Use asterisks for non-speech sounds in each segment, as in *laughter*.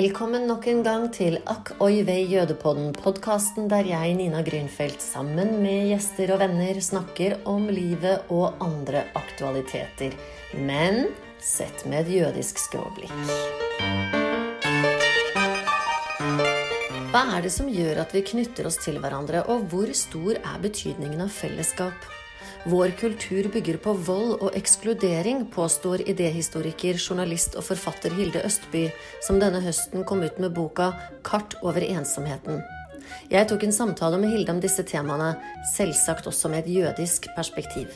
Velkommen nok en gang til Akk oi vei jødepodden, podkasten der jeg, Nina Grünfeldt, sammen med gjester og venner snakker om livet og andre aktualiteter. Men sett med et jødisk skråblikk. Hva er det som gjør at vi knytter oss til hverandre, og hvor stor er betydningen av fellesskap? Vår kultur bygger på vold og ekskludering, påstår idéhistoriker, journalist og forfatter Hilde Østby, som denne høsten kom ut med boka 'Kart over ensomheten'. Jeg tok en samtale med Hilde om disse temaene, selvsagt også med et jødisk perspektiv.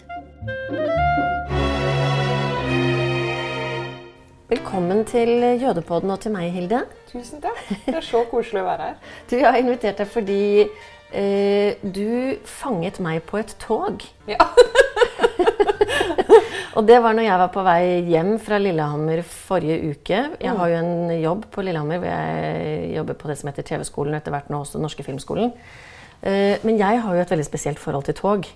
Velkommen til Jødepodden og til meg, Hilde. Tusen takk. Det er så koselig å være her. Du, Jeg har invitert deg fordi eh, du fanget meg på et tog. Ja. *laughs* Og det var når jeg var på vei hjem fra Lillehammer forrige uke. Jeg har jo en jobb på Lillehammer hvor jeg jobber på det som heter TV-skolen, etter hvert nå også Norske Filmskolen. Eh, Men jeg har jo et veldig spesielt forhold til tog.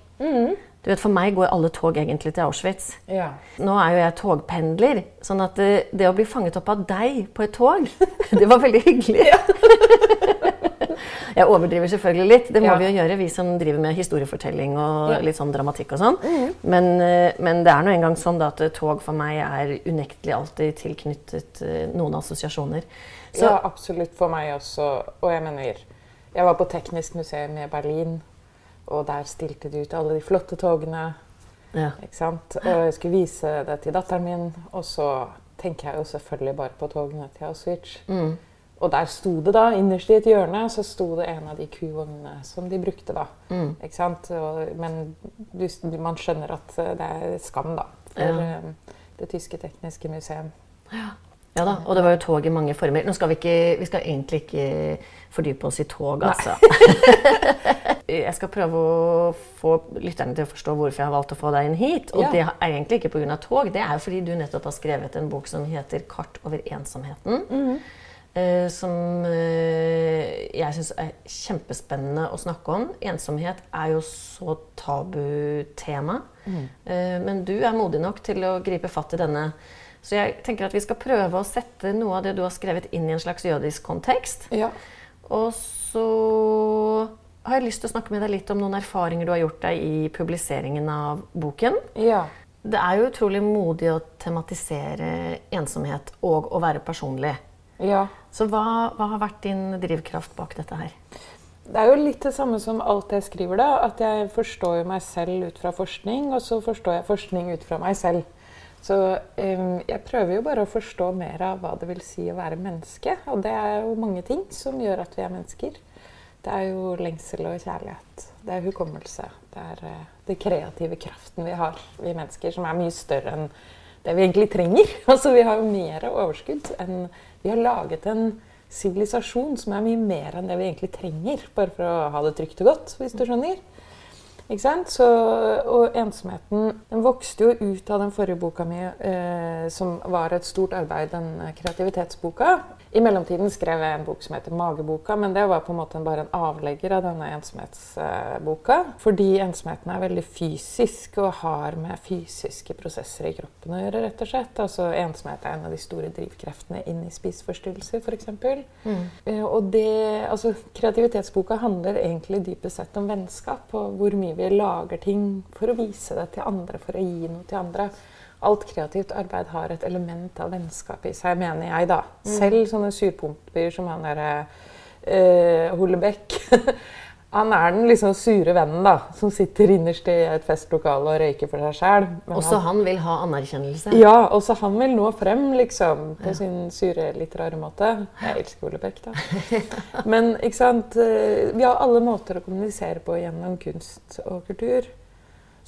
Du vet, For meg går alle tog egentlig til Auschwitz. ja. Nå er jo jeg togpendler, sånn at det, det å bli fanget opp av deg på et tog, *laughs* det var veldig hyggelig. *laughs* Jeg overdriver selvfølgelig litt, det må Ja. vi jo gjøre, vi som driver med historiefortelling og Ja. litt sånn dramatikk og sånn. Men, eh, men det er nå engang sånn da at eh, tog for meg er unektelig alltid tilknyttet eh, noen assosiasjoner. Så, ja, absolutt for meg også. Og jeg mener Jeg var på Teknisk museum i Berlin, og der stilte de ut alle de flotte togene. ja. Og jeg skulle vise det til datteren min, og så tenker jeg jo selvfølgelig bare på togene til Auschwitz. Mm. Og der sto det da, innerst i et hjørne, så sto det en av de kuvognene som de brukte da. Mm. Ikke sant? Og, men du, man skjønner at eh, det er skam, da. For Ja. eh, det tyske tekniske museum. Ja da, og det var jo tog i mange former. Nå skal vi, ikke, vi skal egentlig ikke fordype oss i tog, altså. *laughs* jeg skal prøve å få lytterne til å forstå hvorfor jeg har valgt å få deg inn hit. Og Ja. det er egentlig ikke pga. tog, det er jo fordi du nettopp har skrevet en bok som heter 'Kart over ensomheten'. eh, som uh, jeg syns er kjempespennende å snakke om. Ensomhet er jo så tabutema. Eh, men du er modig nok til å gripe fatt i denne. Så jeg tenker at vi skal prøve å sette noe av det du har skrevet, inn i en slags jødisk kontekst. Ja. Og så har jeg lyst til å snakke med deg litt om noen erfaringer du har gjort deg i publiseringen av boken. ja. Det er jo utrolig modig å tematisere ensomhet og å være personlig. Ja. Så hva, hva har vært din drivkraft bak dette her? Det er jo litt det samme som alt jeg skriver, da. At jeg forstår jo meg selv ut fra forskning, og så forstår jeg forskning ut fra meg selv. Så um, jeg prøver jo bare å forstå mer av hva det vil si å være menneske. Og det er jo mange ting som gjør at vi er mennesker. Det er jo lengsel og kjærlighet. Det er hukommelse. Det er eh, den kreative kraften vi har, vi mennesker, som er mye større enn det vi egentlig trenger. *laughs* Altså, vi har jo mer overskudd enn Vi har laget en sivilisasjon som er mye mer enn det vi egentlig trenger, bare for å ha det trygt og godt, hvis du skjønner. Ikke sant? Så, og ensomheten den vokste jo ut av den forrige boka mi, eh, som var et stort arbeid, den kreativitetsboka. I mellomtiden skrev jeg en bok som heter Mageboka, men det var på en måte bare en avlegger av denne ensomhetsboka. Fordi ensomheten er veldig fysisk og har med fysiske prosesser i kroppen å gjøre, rett og slett. Altså Ensomhet er en av de store drivkreftene inn i spiseforstyrrelser, f.eks. Mm. Og det, altså, kreativitetsboka handler egentlig dypest sett om vennskap og hvor mye vi lager ting for å vise det til andre, for å gi noe til andre. Alt kreativt arbeid har et element av vennskap i seg, mener jeg, da. Selv sånne surpomper som han derre uh, Hollebekk. *laughs* han er den liksom sure vennen da, som sitter innerst i et festlokale og røyker for seg sjæl. Også han vil ha anerkjennelse. Ja, også han vil nå frem, liksom, på sin sure, litt rare måte. Jeg elsker Ole Beck, da. *laughs* Men ikke sant? eh, vi har alle måter å kommunisere på gjennom kunst og kultur.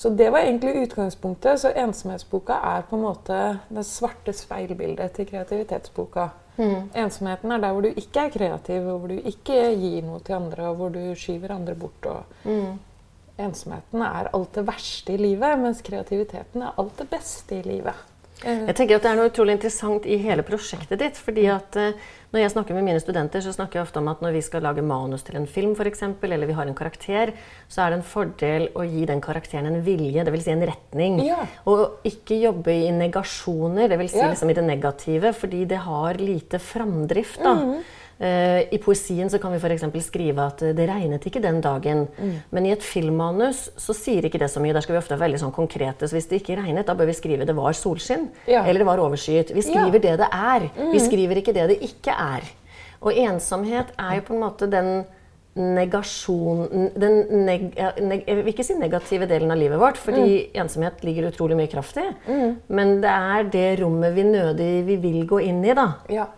Så det var egentlig utgangspunktet. Så ensomhetsboka er på en måte det svarte speilbildet til kreativitetsboka. Ensomheten er der hvor du ikke er kreativ, og hvor du ikke gir noe til andre, og hvor du skyver andre bort. Og ensomheten er alt det verste i livet, mens kreativiteten er alt det beste i livet. Jeg tenker at Det er noe utrolig interessant i hele prosjektet ditt. fordi at eh, Når jeg snakker med mine studenter, så snakker jeg ofte om at når vi skal lage manus til en film, for eksempel, eller vi har en karakter, så er det en fordel å gi den karakteren en vilje, dvs. Si en retning. Ja. Og ikke jobbe i negasjoner, dvs. Si Ja. liksom i det negative, fordi det har lite framdrift. da. Eh, I poesien så kan vi f.eks. skrive at eh, det regnet ikke den dagen. Men i et filmmanus så sier ikke det så mye. Der skal vi ofte være veldig sånn konkrete. Så hvis det ikke regnet, da bør vi skrive det var solskinn. Ja. Eller det var overskyet. Vi skriver det det er. Vi skriver ikke det det ikke er. Og ensomhet er jo på en måte den negasjon Den neg, neg, Jeg vil ikke si negative delen av livet vårt, fordi ensomhet ligger utrolig mye kraft i. Men det er det rommet vi nødig vi vil gå inn i, da. Ja.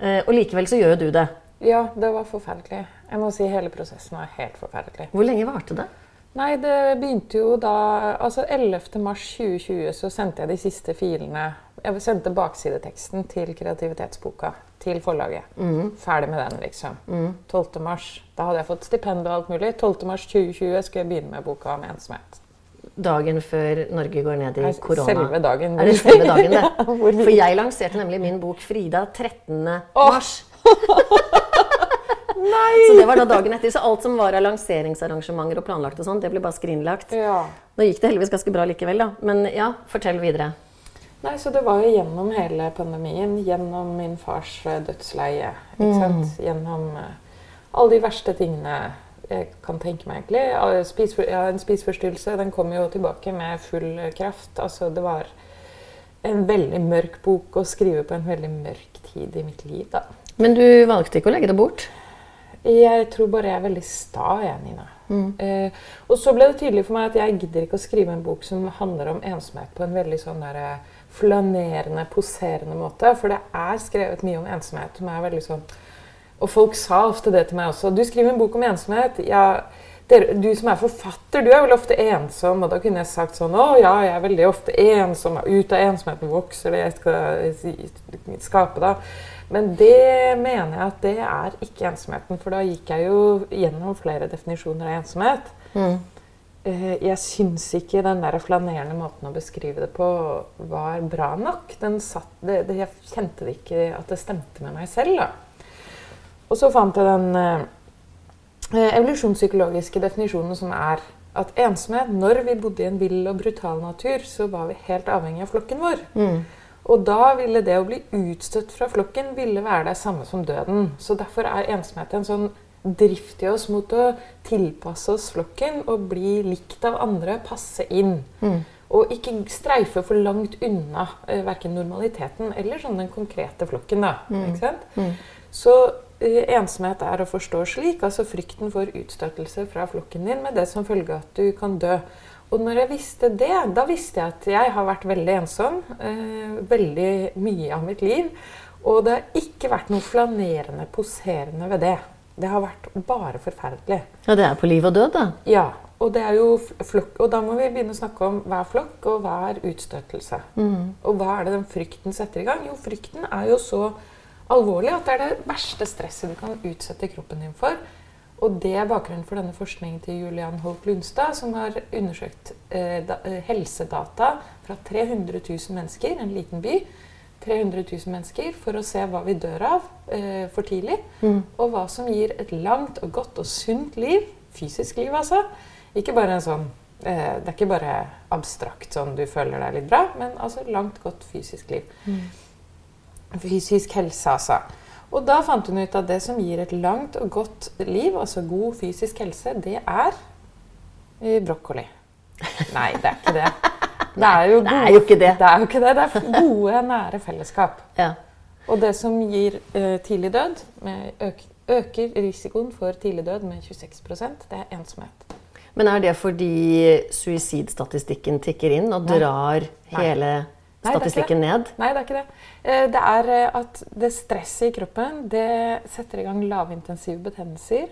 Eh, og likevel så gjør jo du det. ja, det var forferdelig. Jeg må si hele prosessen var helt forferdelig. Hvor lenge varte det? Nei, det begynte jo da Altså 11. mars 2020 så sendte jeg de siste filene Jeg sendte baksideteksten til kreativitetsboka til forlaget. Ferdig med den, liksom. 12. mars. Da hadde jeg fått stipend og alt mulig. 12. mars 2020 skulle jeg begynne med boka om ensomhet. Dagen før Norge går ned i korona. selve dagen. Er det selve dagen, det? *laughs* Ja, For jeg lanserte nemlig min bok 'Frida' 13. mars. *laughs* Så det var da dagen etter. Så alt som var av lanseringsarrangementer og planlagt, og sånt, det ble bare skrinlagt. Ja. Nå gikk det heldigvis ganske bra likevel, da. Men ja, fortell videre. Nei, så det var jo gjennom hele pandemien, gjennom min fars eh, dødsleie, ikke sant? Gjennom eh, alle de verste tingene jeg kan tenke meg, egentlig. Ja, ja, en spiseforstyrrelse, den kom jo tilbake med full kraft. Altså, det var en veldig mørk bok å skrive på en veldig mørk tid i mitt liv, da. Men du valgte ikke å legge det bort? Jeg tror bare jeg er veldig sta, jeg, Nina. Eh, og så ble det tydelig for meg at jeg gidder ikke å skrive en bok som handler om ensomhet på en veldig sånn der, eh, flanerende, poserende måte. For det er skrevet mye om ensomhet som er veldig sånn Og folk sa ofte det til meg også. Du skriver en bok om ensomhet. Ja, dere, du som er forfatter, du er vel ofte ensom? Og da kunne jeg sagt sånn Å ja, jeg er veldig ofte ensom. Ut av ensomheten vokser det jeg skal skape, da. Men det mener jeg at det er ikke ensomheten. For da gikk jeg jo gjennom flere definisjoner av ensomhet. Mm. Jeg syns ikke den der flanerende måten å beskrive det på var bra nok. Den satt, det, det, jeg kjente det ikke at det stemte med meg selv. Da. Og så fant jeg den eh, eh, evolusjonspsykologiske definisjonen som er at ensomhet Når vi bodde i en vill og brutal natur, så var vi helt avhengig av flokken vår. Og da ville det å bli utstøtt fra flokken ville være det samme som døden. Så derfor er ensomhet en sånn drift i oss mot å tilpasse oss flokken og bli likt av andre, passe inn. Og ikke streife for langt unna eh, verken normaliteten eller sånn den konkrete flokken. da, ikke sant? Så eh, ensomhet er å forstå slik, altså frykten for utstøtelse fra flokken din med det som følge at du kan dø. Og når jeg visste det, da visste jeg at jeg har vært veldig ensom eh, veldig mye av mitt liv. Og det har ikke vært noe flanerende, poserende ved det. Det har vært bare forferdelig. Ja, det er på liv og død, da. Ja, og, det er jo flokk, og da må vi begynne å snakke om hva er flokk, og hva er utstøtelse. Og hva er det den frykten setter i gang? Jo, frykten er jo så alvorlig at det er det verste stresset du kan utsette kroppen din for. Og det er bakgrunnen for denne forskningen til Julian Holk Lundstad, som har undersøkt eh, da, eh, helsedata fra 300 000 mennesker, en liten by. 300 000 mennesker for å se hva vi dør av eh, for tidlig, og hva som gir et langt og godt og sunt liv. Fysisk liv, altså. Ikke bare en sånn eh, Det er ikke bare abstrakt sånn du føler deg litt bra, men altså langt, godt fysisk liv. Fysisk helse, altså. Og da fant hun ut at det som gir et langt og godt liv, altså god fysisk helse, det er eh, brokkoli. Nei, det er ikke det. *laughs* Det er jo, det er jo ikke det. *laughs* Det er jo ikke det. Det er gode, nære fellesskap. Ja. Og det som gir uh, tidlig død, med øk, øker risikoen for tidlig død med 26% det er ensomhet. Men er det fordi suicidstatistikken tikker inn og drar Nei. hele Nei, det ikke statistikken ned? Nei, det er ikke det. Eh, Det er eh, at det stresset i kroppen det setter i gang lavintensive betennelser.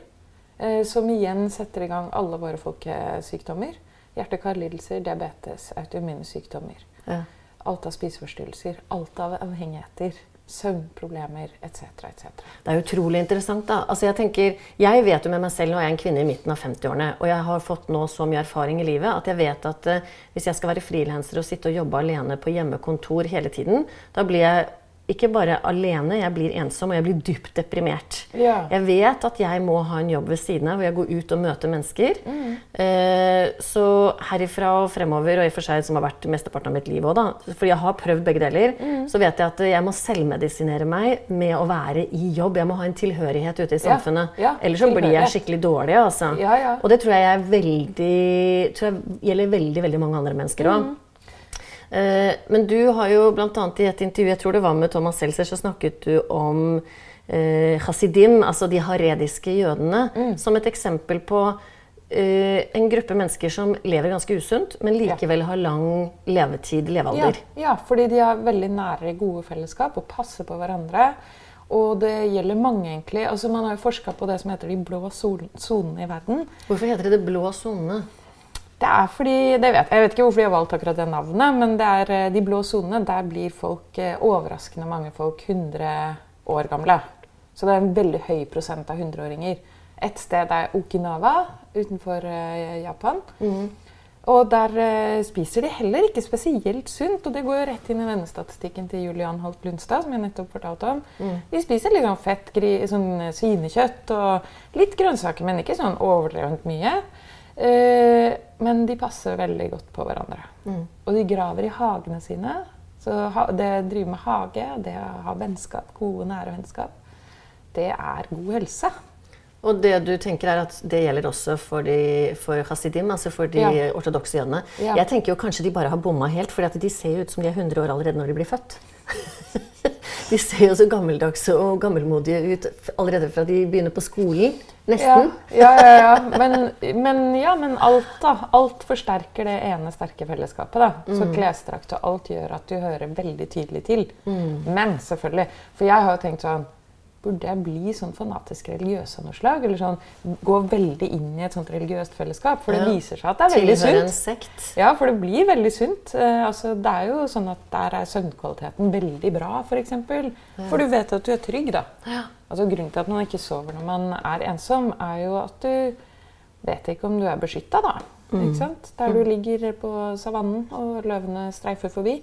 eh, Som igjen setter i gang alle våre folkesykdommer. Hjerte-karlidelser, diabetes, autoimmune sykdommer. Ja. Alt av spiseforstyrrelser, alt av avhengigheter. Søvnproblemer etc. etc. Det er utrolig interessant. da. Altså Jeg tenker, jeg vet jo med meg selv, nå er jeg en kvinne i midten av 50-årene, og jeg har fått nå så mye erfaring i livet at jeg vet at uh, hvis jeg skal være frilanser og sitte og jobbe alene på hjemmekontor hele tiden, da blir jeg ikke bare alene, jeg blir ensom, og jeg blir dypt deprimert. Ja. Jeg vet at jeg må ha en jobb ved siden av hvor jeg går ut og møter mennesker. Mm. Eh, så herifra og fremover, og i og for seg som har vært mesteparten av mitt liv òg, da, fordi jeg har prøvd begge deler, Mm. så vet jeg at jeg må selvmedisinere meg med å være i jobb. Jeg må ha en tilhørighet ute i Ja, samfunnet. ja, Ellers så blir jeg skikkelig dårlig. altså. Ja, ja. Og det tror jeg er veldig, tror jeg gjelder veldig, veldig mange andre mennesker òg. Mm. Eh, men du har jo bl.a. i et intervju jeg tror det var med Thomas Seltzer, så snakket du om eh, hasidim, altså de harediske jødene, Mm. som et eksempel på eh, en gruppe mennesker som lever ganske usunt, men likevel har lang levetid, Ja, levealder. ja, fordi de har veldig nære, gode fellesskap og passer på hverandre. Og det gjelder mange, egentlig. Altså, man har jo forska på det som heter de blå sonene i verden. Hvorfor heter det de blå sone? Det er fordi, det vet, Jeg vet ikke hvorfor de har valgt akkurat det navnet, men det er eh, de blå sonene. Der blir folk, eh, overraskende mange folk, 100 år gamle. Så det er en veldig høy prosent av 100-åringer. Et sted er Okinawa utenfor Japan. Japan. Og der eh, spiser de heller ikke spesielt sunt. Og det går jo rett inn i denne statistikken til Julian Holt Lundstad, som jeg nettopp fortalte om. De spiser liksom fett, sånn eh, svinekjøtt og litt grønnsaker, men ikke sånn overdrevent mye. Eh, men de passer veldig godt på hverandre. Og de graver i hagene sine. Så det å drive med hage, det å ha vennskap, gode, nære vennskap, det er god helse. Og det du tenker er at det gjelder også for, de, for hasidim, altså for de Ja. ortodokse jødene. Ja. Jeg tenker jo kanskje de bare har bomma helt, for de ser jo ut som de er 100 år allerede når de blir født. *laughs* de ser jo så gammeldagse og gammelmodige ut allerede fra de begynner på skolen. Nesten. ja, ja, ja. Men, men, ja, men alt, da. Alt forsterker det ene sterke fellesskapet. da. Så klesdrakt og alt gjør at du hører veldig tydelig til. Men selvfølgelig. For jeg har jo tenkt sånn Burde jeg bli sånn fanatisk religiøs av noe slag? Eller sånn gå veldig inn i et sånt religiøst fellesskap? For det Ja. viser seg at det er veldig Tilhører en sunt. sekt. Ja, for det blir veldig sunt. Eh, altså, det er jo sånn at Der er søvnkvaliteten veldig bra, f.eks. For, eksempel. for du vet at du er trygg. da. Ja. Altså, grunnen til at man ikke sover når man er ensom, er jo at du vet ikke om du er beskytta, da. Ikke sant? Der du ligger på savannen og løvene streifer forbi.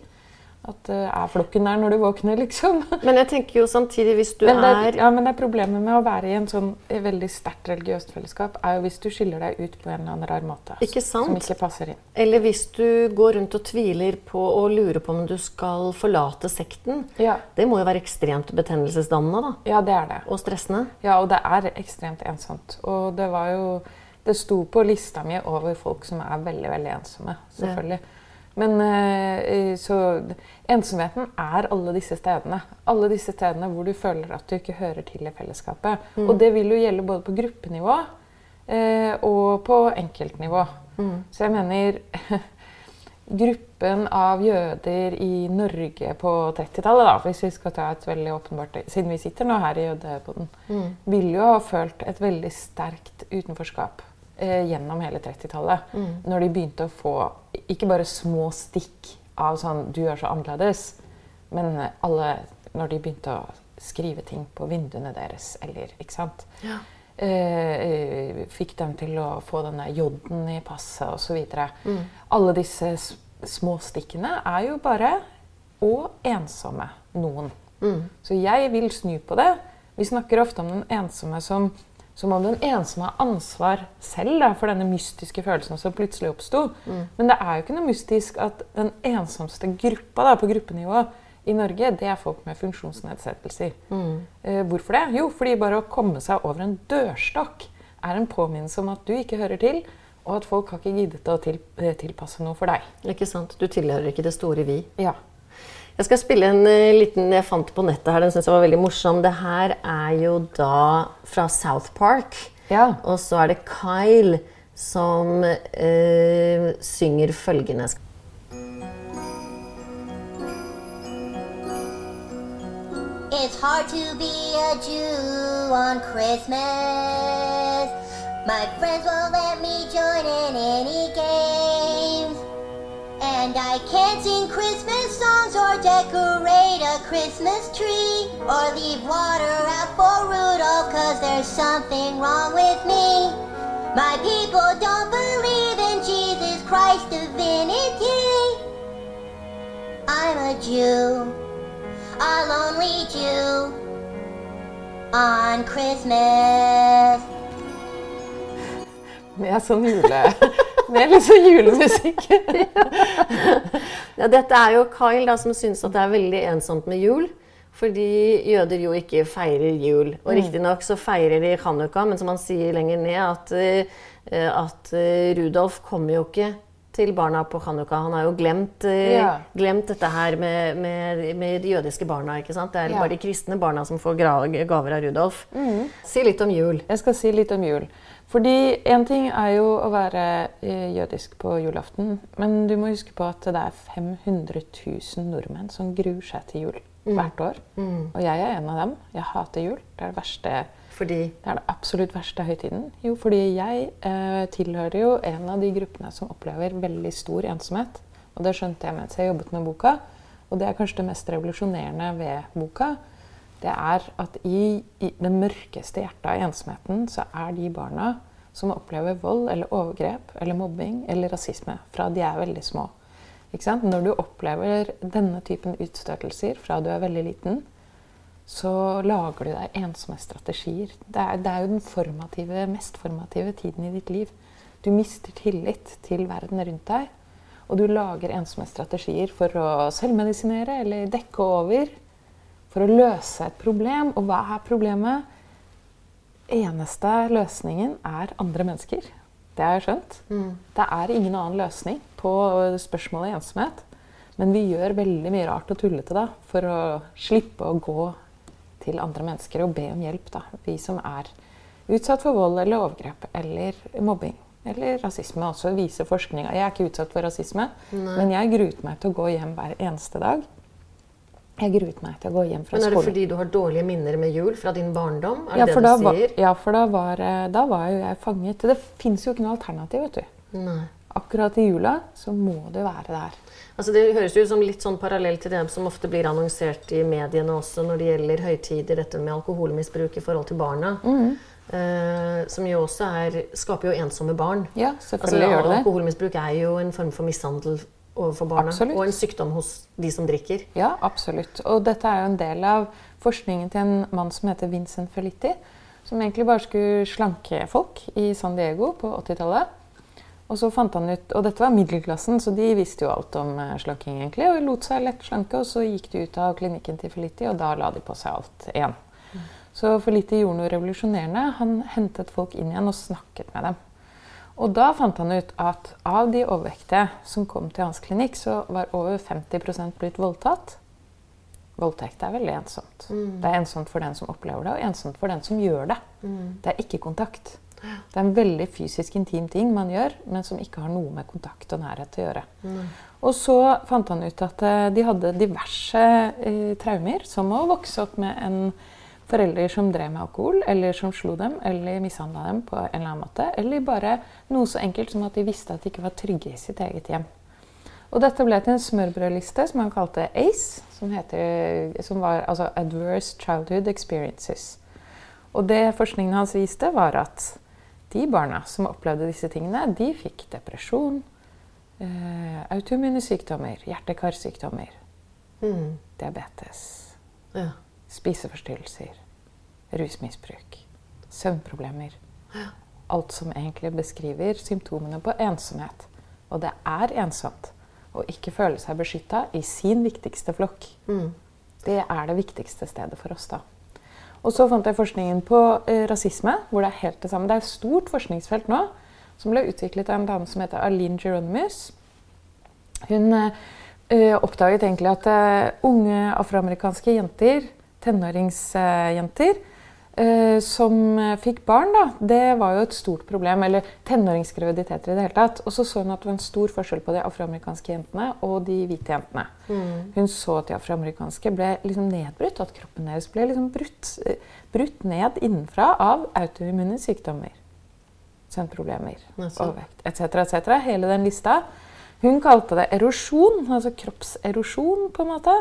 At det er flokken der når du våkner, liksom. Men jeg tenker jo samtidig, hvis du Men det, er ja, men det er problemet med å være i en sånn eh, veldig sterkt religiøst fellesskap, er jo hvis du skiller deg ut på en eller annen rar måte. Ikke sant? Som ikke passer inn. Eller hvis du går rundt og tviler på og lurer på om du skal forlate sekten. Ja. Det må jo være ekstremt betennelsesdannende da, ja, det er det. og stressende. Ja, og det er ekstremt ensomt. Og det var jo Det sto på lista mi over folk som er veldig, veldig ensomme. Selvfølgelig. Men eh, så ensomheten er alle disse stedene. Alle disse stedene hvor du føler at du ikke hører til i fellesskapet. Og det vil jo gjelde både på gruppenivå eh, og på enkeltnivå. Så jeg mener *laughs* gruppen av jøder i Norge på 30-tallet, hvis vi skal ta et veldig åpenbart Siden vi sitter nå her i jødeboden, ville jo ha følt et veldig sterkt utenforskap eh, gjennom hele 30-tallet. Når de begynte å få ikke bare små stikk av sånn 'du er så annerledes', men alle Når de begynte å skrive ting på vinduene deres, eller Ikke sant? Ja. eh, eh, fikk dem til å få denne J-en i passet osv. Mm. Alle disse små stikkene er jo bare og ensomme noen. Så jeg vil snu på det. Vi snakker ofte om den ensomme som, som om den ensomme har ansvar selv da, for denne mystiske følelsen som plutselig oppsto. Men det er jo ikke noe mystisk at den ensomste gruppa da, på gruppenivå i Norge, det er folk med funksjonsnedsettelser. Eh, hvorfor det? Jo, fordi bare å komme seg over en dørstokk er en påminnelse om at du ikke hører til, og at folk har ikke giddet å til, eh, tilpasse noe for deg. Ikke sant? Du tilhører ikke det store vi. Ja. Jeg skal spille en eh, liten jeg fant på nettet her. Den synes jeg var veldig morsom. Det her er jo da fra South Park. Ja. Og så er det Kyle som eh, synger følgende It's hard to be a Jew on Christmas. My friends won't let me join in any games. And I can't sing Christmas songs or decorate a Christmas tree or leave water out for Rudolph cause there's something wrong with me. My people don't believe in Jesus Christ's divinity. I'm a Jew, a lonely Jew on Christmas. Med sånn jule... Med litt sånn julemusikk. *laughs* Ja, dette er jo Kyle da, som syns at det er veldig ensomt med jul. Fordi jøder jo ikke feirer jul. Og riktignok så feirer de Hanukka, men som han sier lenger ned, at, eh, at eh, Rudolf kommer jo ikke til barna på Hanukka. Han har jo glemt, eh, Ja. glemt dette her med, med, med de jødiske barna. ikke sant? Det er Ja. bare de kristne barna som får gaver av Rudolf. Si litt om jul. Jeg skal si litt om jul. Fordi én ting er jo å være eh, jødisk på julaften, men du må huske på at det er 500 000 nordmenn som gruer seg til jul hvert år. Og jeg er en av dem. Jeg hater jul. Det er det verste Fordi Det er det absolutt verste høytiden. Jo, fordi jeg eh, tilhører jo en av de gruppene som opplever veldig stor ensomhet. Og det skjønte jeg mens jeg jobbet med boka. Og det er kanskje det mest revolusjonerende ved boka. Det er at i, i det mørkeste hjertet av ensomheten så er de barna som opplever vold eller overgrep eller mobbing eller rasisme fra de er veldig små. Når du opplever denne typen utstøtelser fra du er veldig liten, så lager du deg ensomhetsstrategier. Det er, det er jo den formative, mest formative tiden i ditt liv. Du mister tillit til verden rundt deg. Og du lager ensomhetsstrategier for å selvmedisinere eller dekke over. For å løse et problem. Og hva er problemet? Eneste løsningen er andre mennesker. Det har jeg skjønt. Det er ingen annen løsning på spørsmålet ensomhet. Men vi gjør veldig mye rart og tullete da, for å slippe å gå til andre mennesker og be om hjelp. Da. Vi som er utsatt for vold eller overgrep eller mobbing eller rasisme. Også viser forskninga. Jeg er ikke utsatt for rasisme, men jeg gruet meg til å gå hjem hver eneste dag. Jeg gruet meg til å gå hjem fra skolen. Men er det skolen. fordi du har dårlige minner med jul fra din barndom? Er Ja, det for, det da du var, sier? ja, for da var, eh, da var jo jeg fanget. Det fins jo ikke noe alternativ, vet du. Nei. Akkurat i jula så må du være der. Altså det høres jo som litt sånn parallell til det som ofte blir annonsert i mediene også når det gjelder høytider, dette med alkoholmisbruk i forhold til barna. Mm. Uh, som jo også er, skaper jo ensomme barn. Ja, Altså, selvfølgelig gjør det det. alkoholmisbruk er jo en form for mishandel overfor barna. Absolutt. Og en sykdom hos de som drikker. Ja, absolutt. Og dette er jo en del av forskningen til en mann som heter Vincent Felitti. Som egentlig bare skulle slanke folk i San Diego på 80-tallet. Og så fant han ut, og dette var middelklassen, så de visste jo alt om eh, slanking. egentlig, Og lot seg lett slanke, og så gikk de ut av klinikken til Felitti, og da la de på seg alt igjen. Så Felitti gjorde noe revolusjonerende. Han hentet folk inn igjen og snakket med dem. Og da fant han ut at av de overvektige som kom til hans klinikk, så var over 50% blitt voldtatt. Voldtekt er veldig ensomt. Det er ensomt for den som opplever det, og ensomt for den som gjør det. Det er ikke kontakt. Det er en veldig fysisk intim ting man gjør, men som ikke har noe med kontakt og nærhet til å gjøre. Og så fant han ut at eh, de hadde diverse eh, traumer, som å vokse opp med en forelder som drev med alkohol, eller som slo dem, eller mishandla dem på en eller annen måte. Eller bare noe så enkelt som at de visste at de ikke var trygge i sitt eget hjem. Og dette ble til en smørbrødliste som han kalte ACE, som, heter, som var altså Adverse Childhood Experiences. Og det forskningen hans viste, var at de barna som opplevde disse tingene, de fikk depresjon, eh, autoimmune sykdommer, hjerte-karsykdommer, Mm. diabetes, Ja. Spiseforstyrrelser, rusmisbruk, søvnproblemer. Alt som egentlig beskriver symptomene på ensomhet. Og det er ensomt å ikke føle seg beskytta i sin viktigste flokk. Mm. Det er det viktigste stedet for oss, da. Og så fant jeg forskningen på eh, rasisme, hvor det er helt det samme. Det er et stort forskningsfelt nå som ble utviklet av en dame som heter Aline Geronimus. Hun eh, eh, oppdaget egentlig at eh, unge afroamerikanske jenter, tenåringsjenter, eh, som eh, fikk barn, da, det var jo et stort problem. Eller tenåringsgraviditeter i det hele tatt. Og så så hun at det var en stor forskjell på de afroamerikanske jentene og de hvite jentene. Hun så at de afroamerikanske ble liksom nedbrutt, at kroppen deres ble liksom brutt, eh, brutt ned innenfra av autoimmune sykdommer. Søvnproblemer, Jaså. overvekt etc. etc. Hele den lista. Hun kalte det erosjon, altså kroppserosjon, på en måte.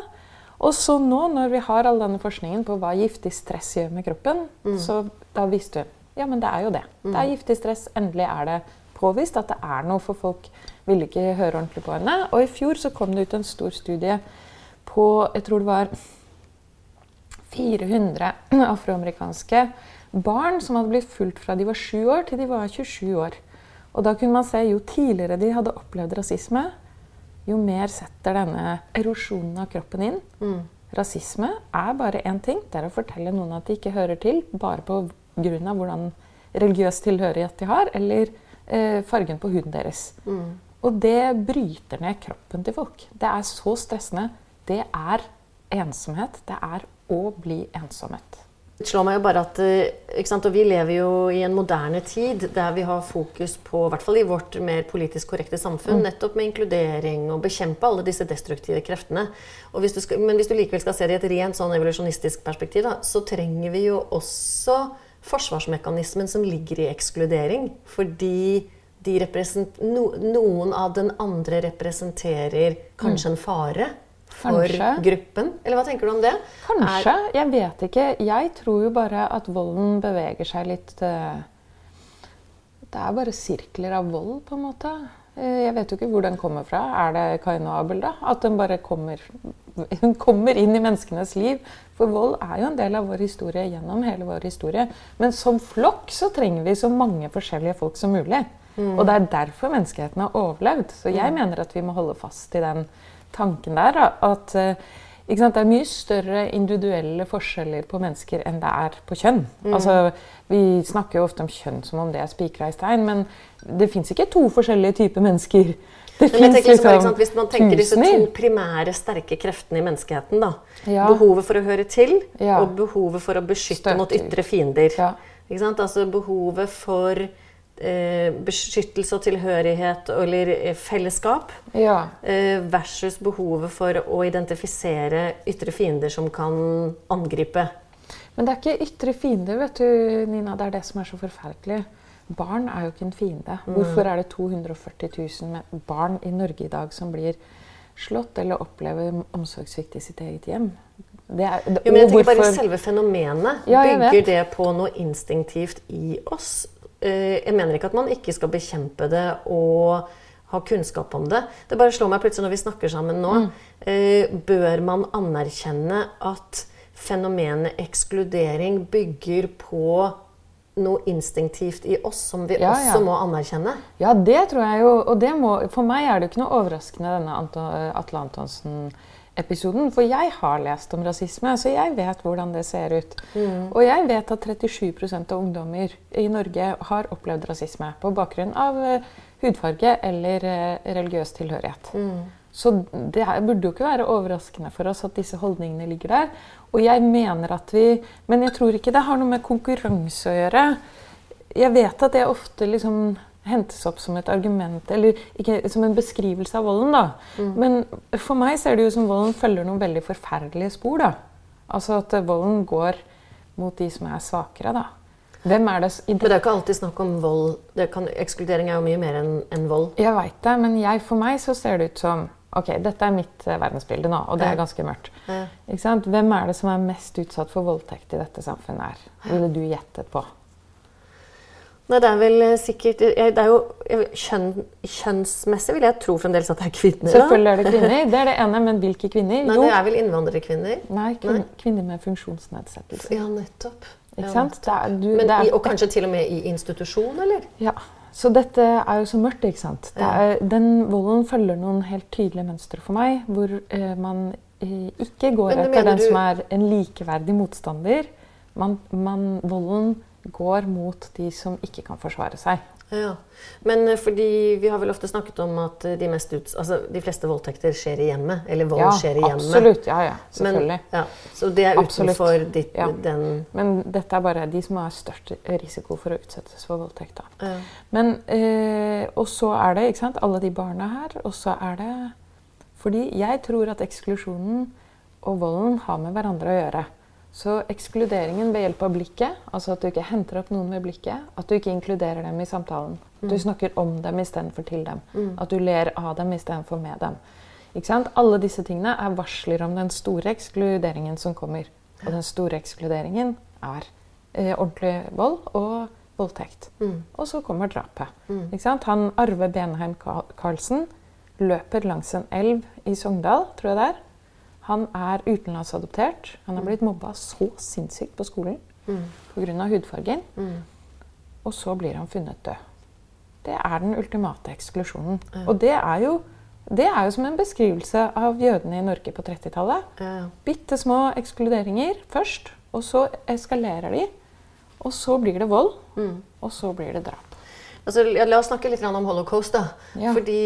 Og så nå, når vi har all denne forskningen på hva giftig stress gjør med kroppen, så da visste hun ja, men det er jo det. Det er giftig stress. Endelig er det påvist at det er noe, for folk ville ikke høre ordentlig på henne. Og i fjor så kom det ut en stor studie på jeg tror det var 400 afroamerikanske barn som hadde blitt fulgt fra de var 7 år til de var 27 år. Og da kunne man se jo tidligere de hadde opplevd rasisme, jo mer setter denne erosjonen av kroppen inn. Rasisme er bare én ting. Det er å fortelle noen at de ikke hører til bare på grunn av hvordan religiøs tilhørighet de har, eller eh, fargen på huden deres. Og det bryter ned kroppen til folk. Det er så stressende. Det er ensomhet. Det er å bli ensomhet. Det slår meg jo bare at eh, sant? Vi lever jo i en moderne tid der vi har fokus på, i hvert fall i vårt mer politisk korrekte samfunn, nettopp med inkludering og bekjempe alle disse destruktive kreftene. Og hvis du skal, men hvis du likevel skal se det i et rent sånn evolusjonistisk perspektiv, da, så trenger vi jo også forsvarsmekanismen som ligger i ekskludering. Fordi de no, noen av den andre representerer kanskje en fare for Kanskje. gruppen. Eller hva tenker du om det? Kanskje. Jeg vet ikke. Jeg tror jo bare at volden beveger seg litt eh, Det er bare sirkler av vold, på en måte. Eh, Jeg vet jo ikke hvor den kommer fra. Er det Kain og Abel, da? At den bare kommer, hun *laughs* kommer inn i menneskenes liv. For vold er jo en del av vår historie gjennom hele vår historie. Men som flokk så trenger vi så mange forskjellige folk som mulig. Og det er derfor menneskeheten har overlevd. Så jeg mener at vi må holde fast i den tanken der. At eh, sant, det er mye større individuelle forskjeller på mennesker enn det er på kjønn. Altså, vi snakker jo ofte om kjønn som om det er spikra i stein, men det fins ikke to forskjellige typer mennesker. Det finnes liksom, bare, liksom sant, Hvis man tenker disse to primære sterke kreftene i menneskeheten, da. Ja. Behovet for å høre til Ja. og behovet for å beskytte Støtter. mot ytre fiender. Ja. Altså behovet for beskyttelse og tilhørighet eller eh, fellesskap. Ja. eh, versus behovet for å identifisere ytre fiender som kan angripe. Men det er ikke ytre fiender, vet du, Nina. Det er det som er så forferdelig. Barn er jo ikke en fiende. Hvorfor er det 240 000 med barn i Norge i dag som blir slått eller opplever omsorgssvikt i sitt eget hjem? Det er, Jo, men jeg tenker hvorfor? bare Selve fenomenet Ja, bygger det på noe instinktivt i oss. Eh, Jeg mener ikke at man ikke skal bekjempe det og ha kunnskap om det. Det bare slår meg plutselig når vi snakker sammen nå. Mm. eh, Bør man anerkjenne at fenomenet ekskludering bygger på noe instinktivt i oss som vi Ja, også ja. må anerkjenne? Ja, det tror jeg jo. Og det må, for meg er det jo ikke noe overraskende, denne Atle Antonsen-episoden. For jeg har lest om rasisme, så jeg vet hvordan det ser ut. Og jeg vet at 37% av ungdommer i Norge har opplevd rasisme på bakgrunn av eh, hudfarge eller eh, religiøs tilhørighet. Så det burde jo ikke være overraskende for oss at disse holdningene ligger der. Og jeg mener at vi Men jeg tror ikke det har noe med konkurranse å gjøre. Jeg vet at det ofte liksom hentes opp som et argument, eller ikke som en beskrivelse av volden. da. Men for meg ser det jo som volden følger noen veldig forferdelige spor. da. Altså at volden går mot de som er svakere. da. Hvem er det Men det er ikke alltid snakk om vold. Det kan, ekskludering er jo mye mer enn en vold. Jeg veit det, men jeg, for meg så ser det ut som Ok, dette er mitt eh, verdensbilde nå, og det er ganske mørkt. Ja. Hvem er det som er mest utsatt for voldtekt i dette samfunnet? her? Ville du gjettet på? Nei, det er vel eh, sikkert Det er jo kjønn, Kjønnsmessig vil jeg tro fremdeles at det er kvinner. Selvfølgelig er det kvinner. Det er det ene, men hvilke kvinner? Nei, Jo, det er vel innvandrerkvinner. nei, kvin Nei. kvinner med funksjonsnedsettelse. Ja, nettopp. Ikke Ja. sant? Er, du, Men er, og kanskje til og med i institusjon, eller? Ja, så dette er jo så mørkt, ikke sant. Er, den volden følger noen helt tydelige mønstre for meg, hvor eh, man eh, ikke går etter den du- som er en likeverdig motstander. Man, man, volden går mot de som ikke kan forsvare seg. Ja. Men eh, fordi vi har vel ofte snakket om at eh, de, mest ut, altså, de fleste voldtekter skjer i hjemmet. Eller vold Ja, skjer i hjemmet. absolutt. Ja, ja, Men, ja, så det er utenfor ditt, Ja. den Men dette er bare de som har størst risiko for å utsettes for voldtekt. Ja. Men, eh, og så er det ikke sant, alle de barna her, og så er det Fordi jeg tror at eksklusjonen og volden har med hverandre å gjøre. Så ekskluderingen ved hjelp av blikket, altså at du ikke henter opp noen ved blikket, at du ikke inkluderer dem i samtalen. Mm. du snakker om dem istedenfor til dem. At du ler av dem istedenfor med dem. Ikke sant? Alle disse tingene er varsler om den store ekskluderingen som kommer. Og den store ekskluderingen er eh, ordentlig vold og voldtekt. Og så kommer drapet. Ikke sant? Han Arve Benheim Ka- Karlsen løper langs en elv i Sogndal, tror jeg det er. Han er utenlandsadoptert. Han er blitt mobba så sinnssykt på skolen pga. hudfargen. Og så blir han funnet død. Det er den ultimate eksklusjonen. Og det er, jo, det er jo som en beskrivelse av jødene i Norge på 30-tallet. Ja. Bitte små ekskluderinger først, og så eskalerer de. Og så blir det vold, og så blir det drap. Altså, la oss snakke litt om holocaust. da. Ja. Fordi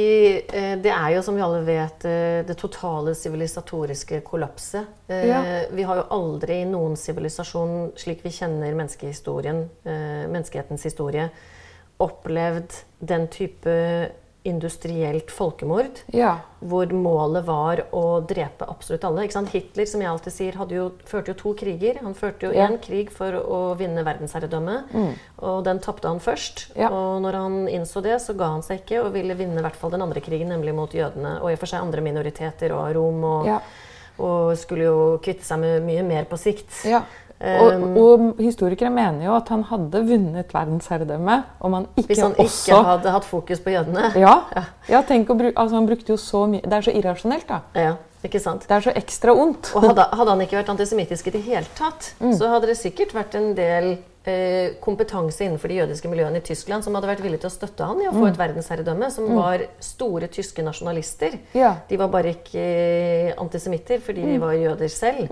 eh, det er jo, som vi alle vet, eh, det totale sivilisatoriske kollapset. Eh, Ja. Vi har jo aldri i noen sivilisasjon, slik vi kjenner menneskehistorien, eh, menneskehetens historie, opplevd den type industrielt folkemord. Ja. Hvor målet var å drepe absolutt alle. Ikke sant? Hitler som jeg alltid sier, hadde jo, førte jo to kriger. Han førte jo Ja. én krig for å vinne verdensherredømme, og den tapte han først. Ja. Og når han innså det, så ga han seg ikke og ville vinne i hvert fall den andre krigen, nemlig mot jødene og i og for seg andre minoriteter og Rom. Og, Ja. og skulle jo kvitte seg med mye mer på sikt. Og, og historikere mener jo at han hadde vunnet verdensherredømme om han ikke Hvis han også ikke hadde hatt fokus på jødene. *laughs* Ja, ja tenk å bruke, altså Han brukte jo så mye Det er så irrasjonelt, da. Ja, ikke sant? Det er så ekstra ondt. Og hadde, hadde han ikke vært antisemittisk i det hele tatt, Mm. så hadde det sikkert vært en del eh, kompetanse innenfor de jødiske miljøene i Tyskland som hadde vært villig til å støtte han i å få et verdensherredømme, som var store tyske nasjonalister. Mm. Ja. Mm. De var bare ikke eh, antisemitter fordi de var jøder selv.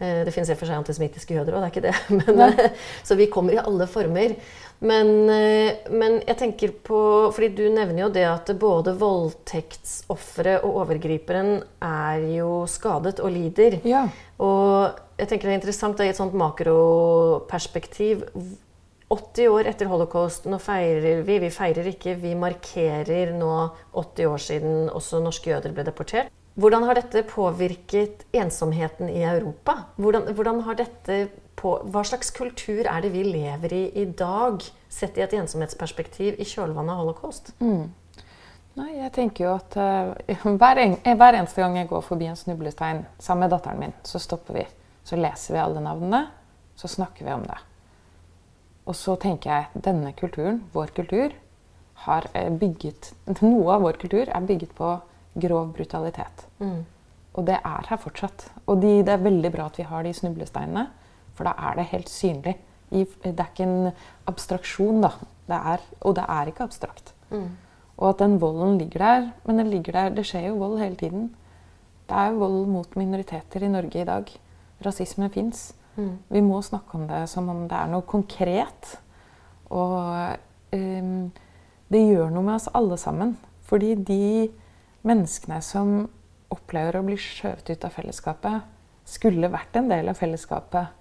Eh, Det finnes i og for seg antisemittiske jøder òg, det er ikke det. *laughs* Men, eh, så vi kommer i alle former. Men, eh, men jeg tenker på fordi Du nevner jo det at både voldtektsofferet og overgriperen er jo skadet og lider. Ja. Og jeg tenker det er interessant da, i et sånt makroperspektiv 80 år etter holocaust, nå feirer vi Vi feirer ikke, vi markerer nå 80 år siden også norske jøder ble deportert. Hvordan har dette påvirket ensomheten i Europa? Hvordan, hvordan på, hva slags kultur er det vi lever i i dag, sett i et ensomhetsperspektiv i kjølvannet av holocaust? Nei, jeg tenker jo at uh, *laughs* hver, en, eh, hver eneste gang jeg går forbi en snublestein sammen med datteren min, så stopper vi. Så leser vi alle navnene, så snakker vi om det. Og så tenker jeg denne kulturen, vår kultur, har eh, bygget *laughs* Noe av vår kultur er bygget på grov brutalitet. Og det er her fortsatt. Og de, det er veldig bra at vi har de snublesteinene, for da er det helt synlig. I, det er ikke en abstraksjon, da. Det er, og det er ikke abstrakt. Og at den volden ligger der. Men den ligger der, det skjer jo vold hele tiden. Det er jo vold mot minoriteter i Norge i dag. Rasisme fins. Vi må snakke om det som om det er noe konkret. Og um, det gjør noe med oss alle sammen. Fordi de menneskene som opplever å bli skjøvet ut av fellesskapet, skulle vært en del av fellesskapet.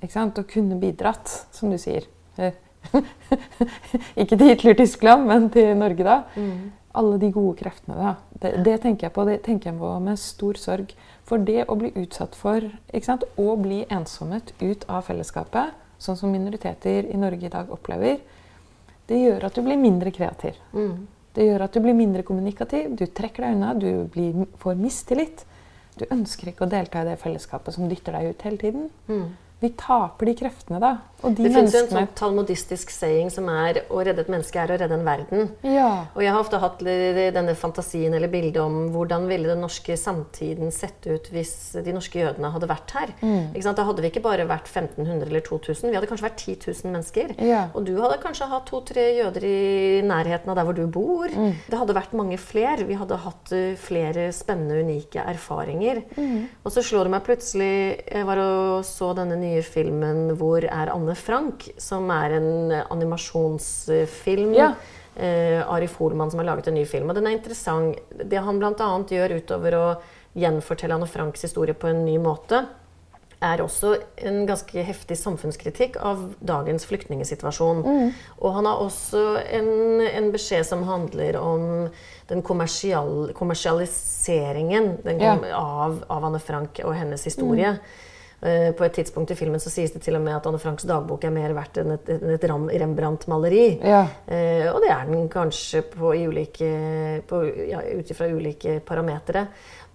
Ikke sant? Og kunne bidratt, som du sier. *laughs* Ikke til Hitler-Tyskland, men til Norge da. Alle de gode kreftene. da. Det, det tenker jeg på det tenker jeg på med stor sorg. For det å bli utsatt for ikke sant? å bli ensommet ut av fellesskapet, sånn som minoriteter i Norge i dag opplever, det gjør at du blir mindre kreativ. Det gjør at du blir mindre kommunikativ, du trekker deg unna, du blir, får mistillit. Du ønsker ikke å delta i det fellesskapet som dytter deg ut hele tiden. Vi taper de kreftene, da. Og de Det finnes jo en sånn talmodistisk saying som er 'å redde et menneske er å redde en verden'. Ja. Og jeg har ofte hatt denne fantasien eller bildet om hvordan ville den norske samtiden sett ut hvis de norske jødene hadde vært her. Mm. Da hadde vi ikke bare vært 1500 eller 2000, vi hadde kanskje vært 10 000 mennesker. Ja. Og du hadde kanskje hatt to-tre jøder i nærheten av der hvor du bor. Mm. Det hadde vært mange flere. Vi hadde hatt eh, flere spennende, unike erfaringer. Mm. Og så slår det meg plutselig Jeg var og så denne nye filmen 'Hvor er Anne Frank?', som er en animasjonsfilm. Ja. Eh, Arif Holman som har laget en ny film. Og den er interessant. Det han bl.a. gjør utover å gjenfortelle Anne Franks historie på en ny måte, er også en ganske heftig samfunnskritikk av dagens flyktningsituasjon. Og han har også en, en beskjed som handler om den kommersial, kommersialiseringen den kom, av, av Anne Frank og hennes historie. Eh, På et tidspunkt i filmen så sies det til og med at Anne Franks dagbok er mer verdt enn et, et Rembrandt-maleri. Ja. Eh, og det er den kanskje på ulike, på, ja, ut ifra ulike parametere.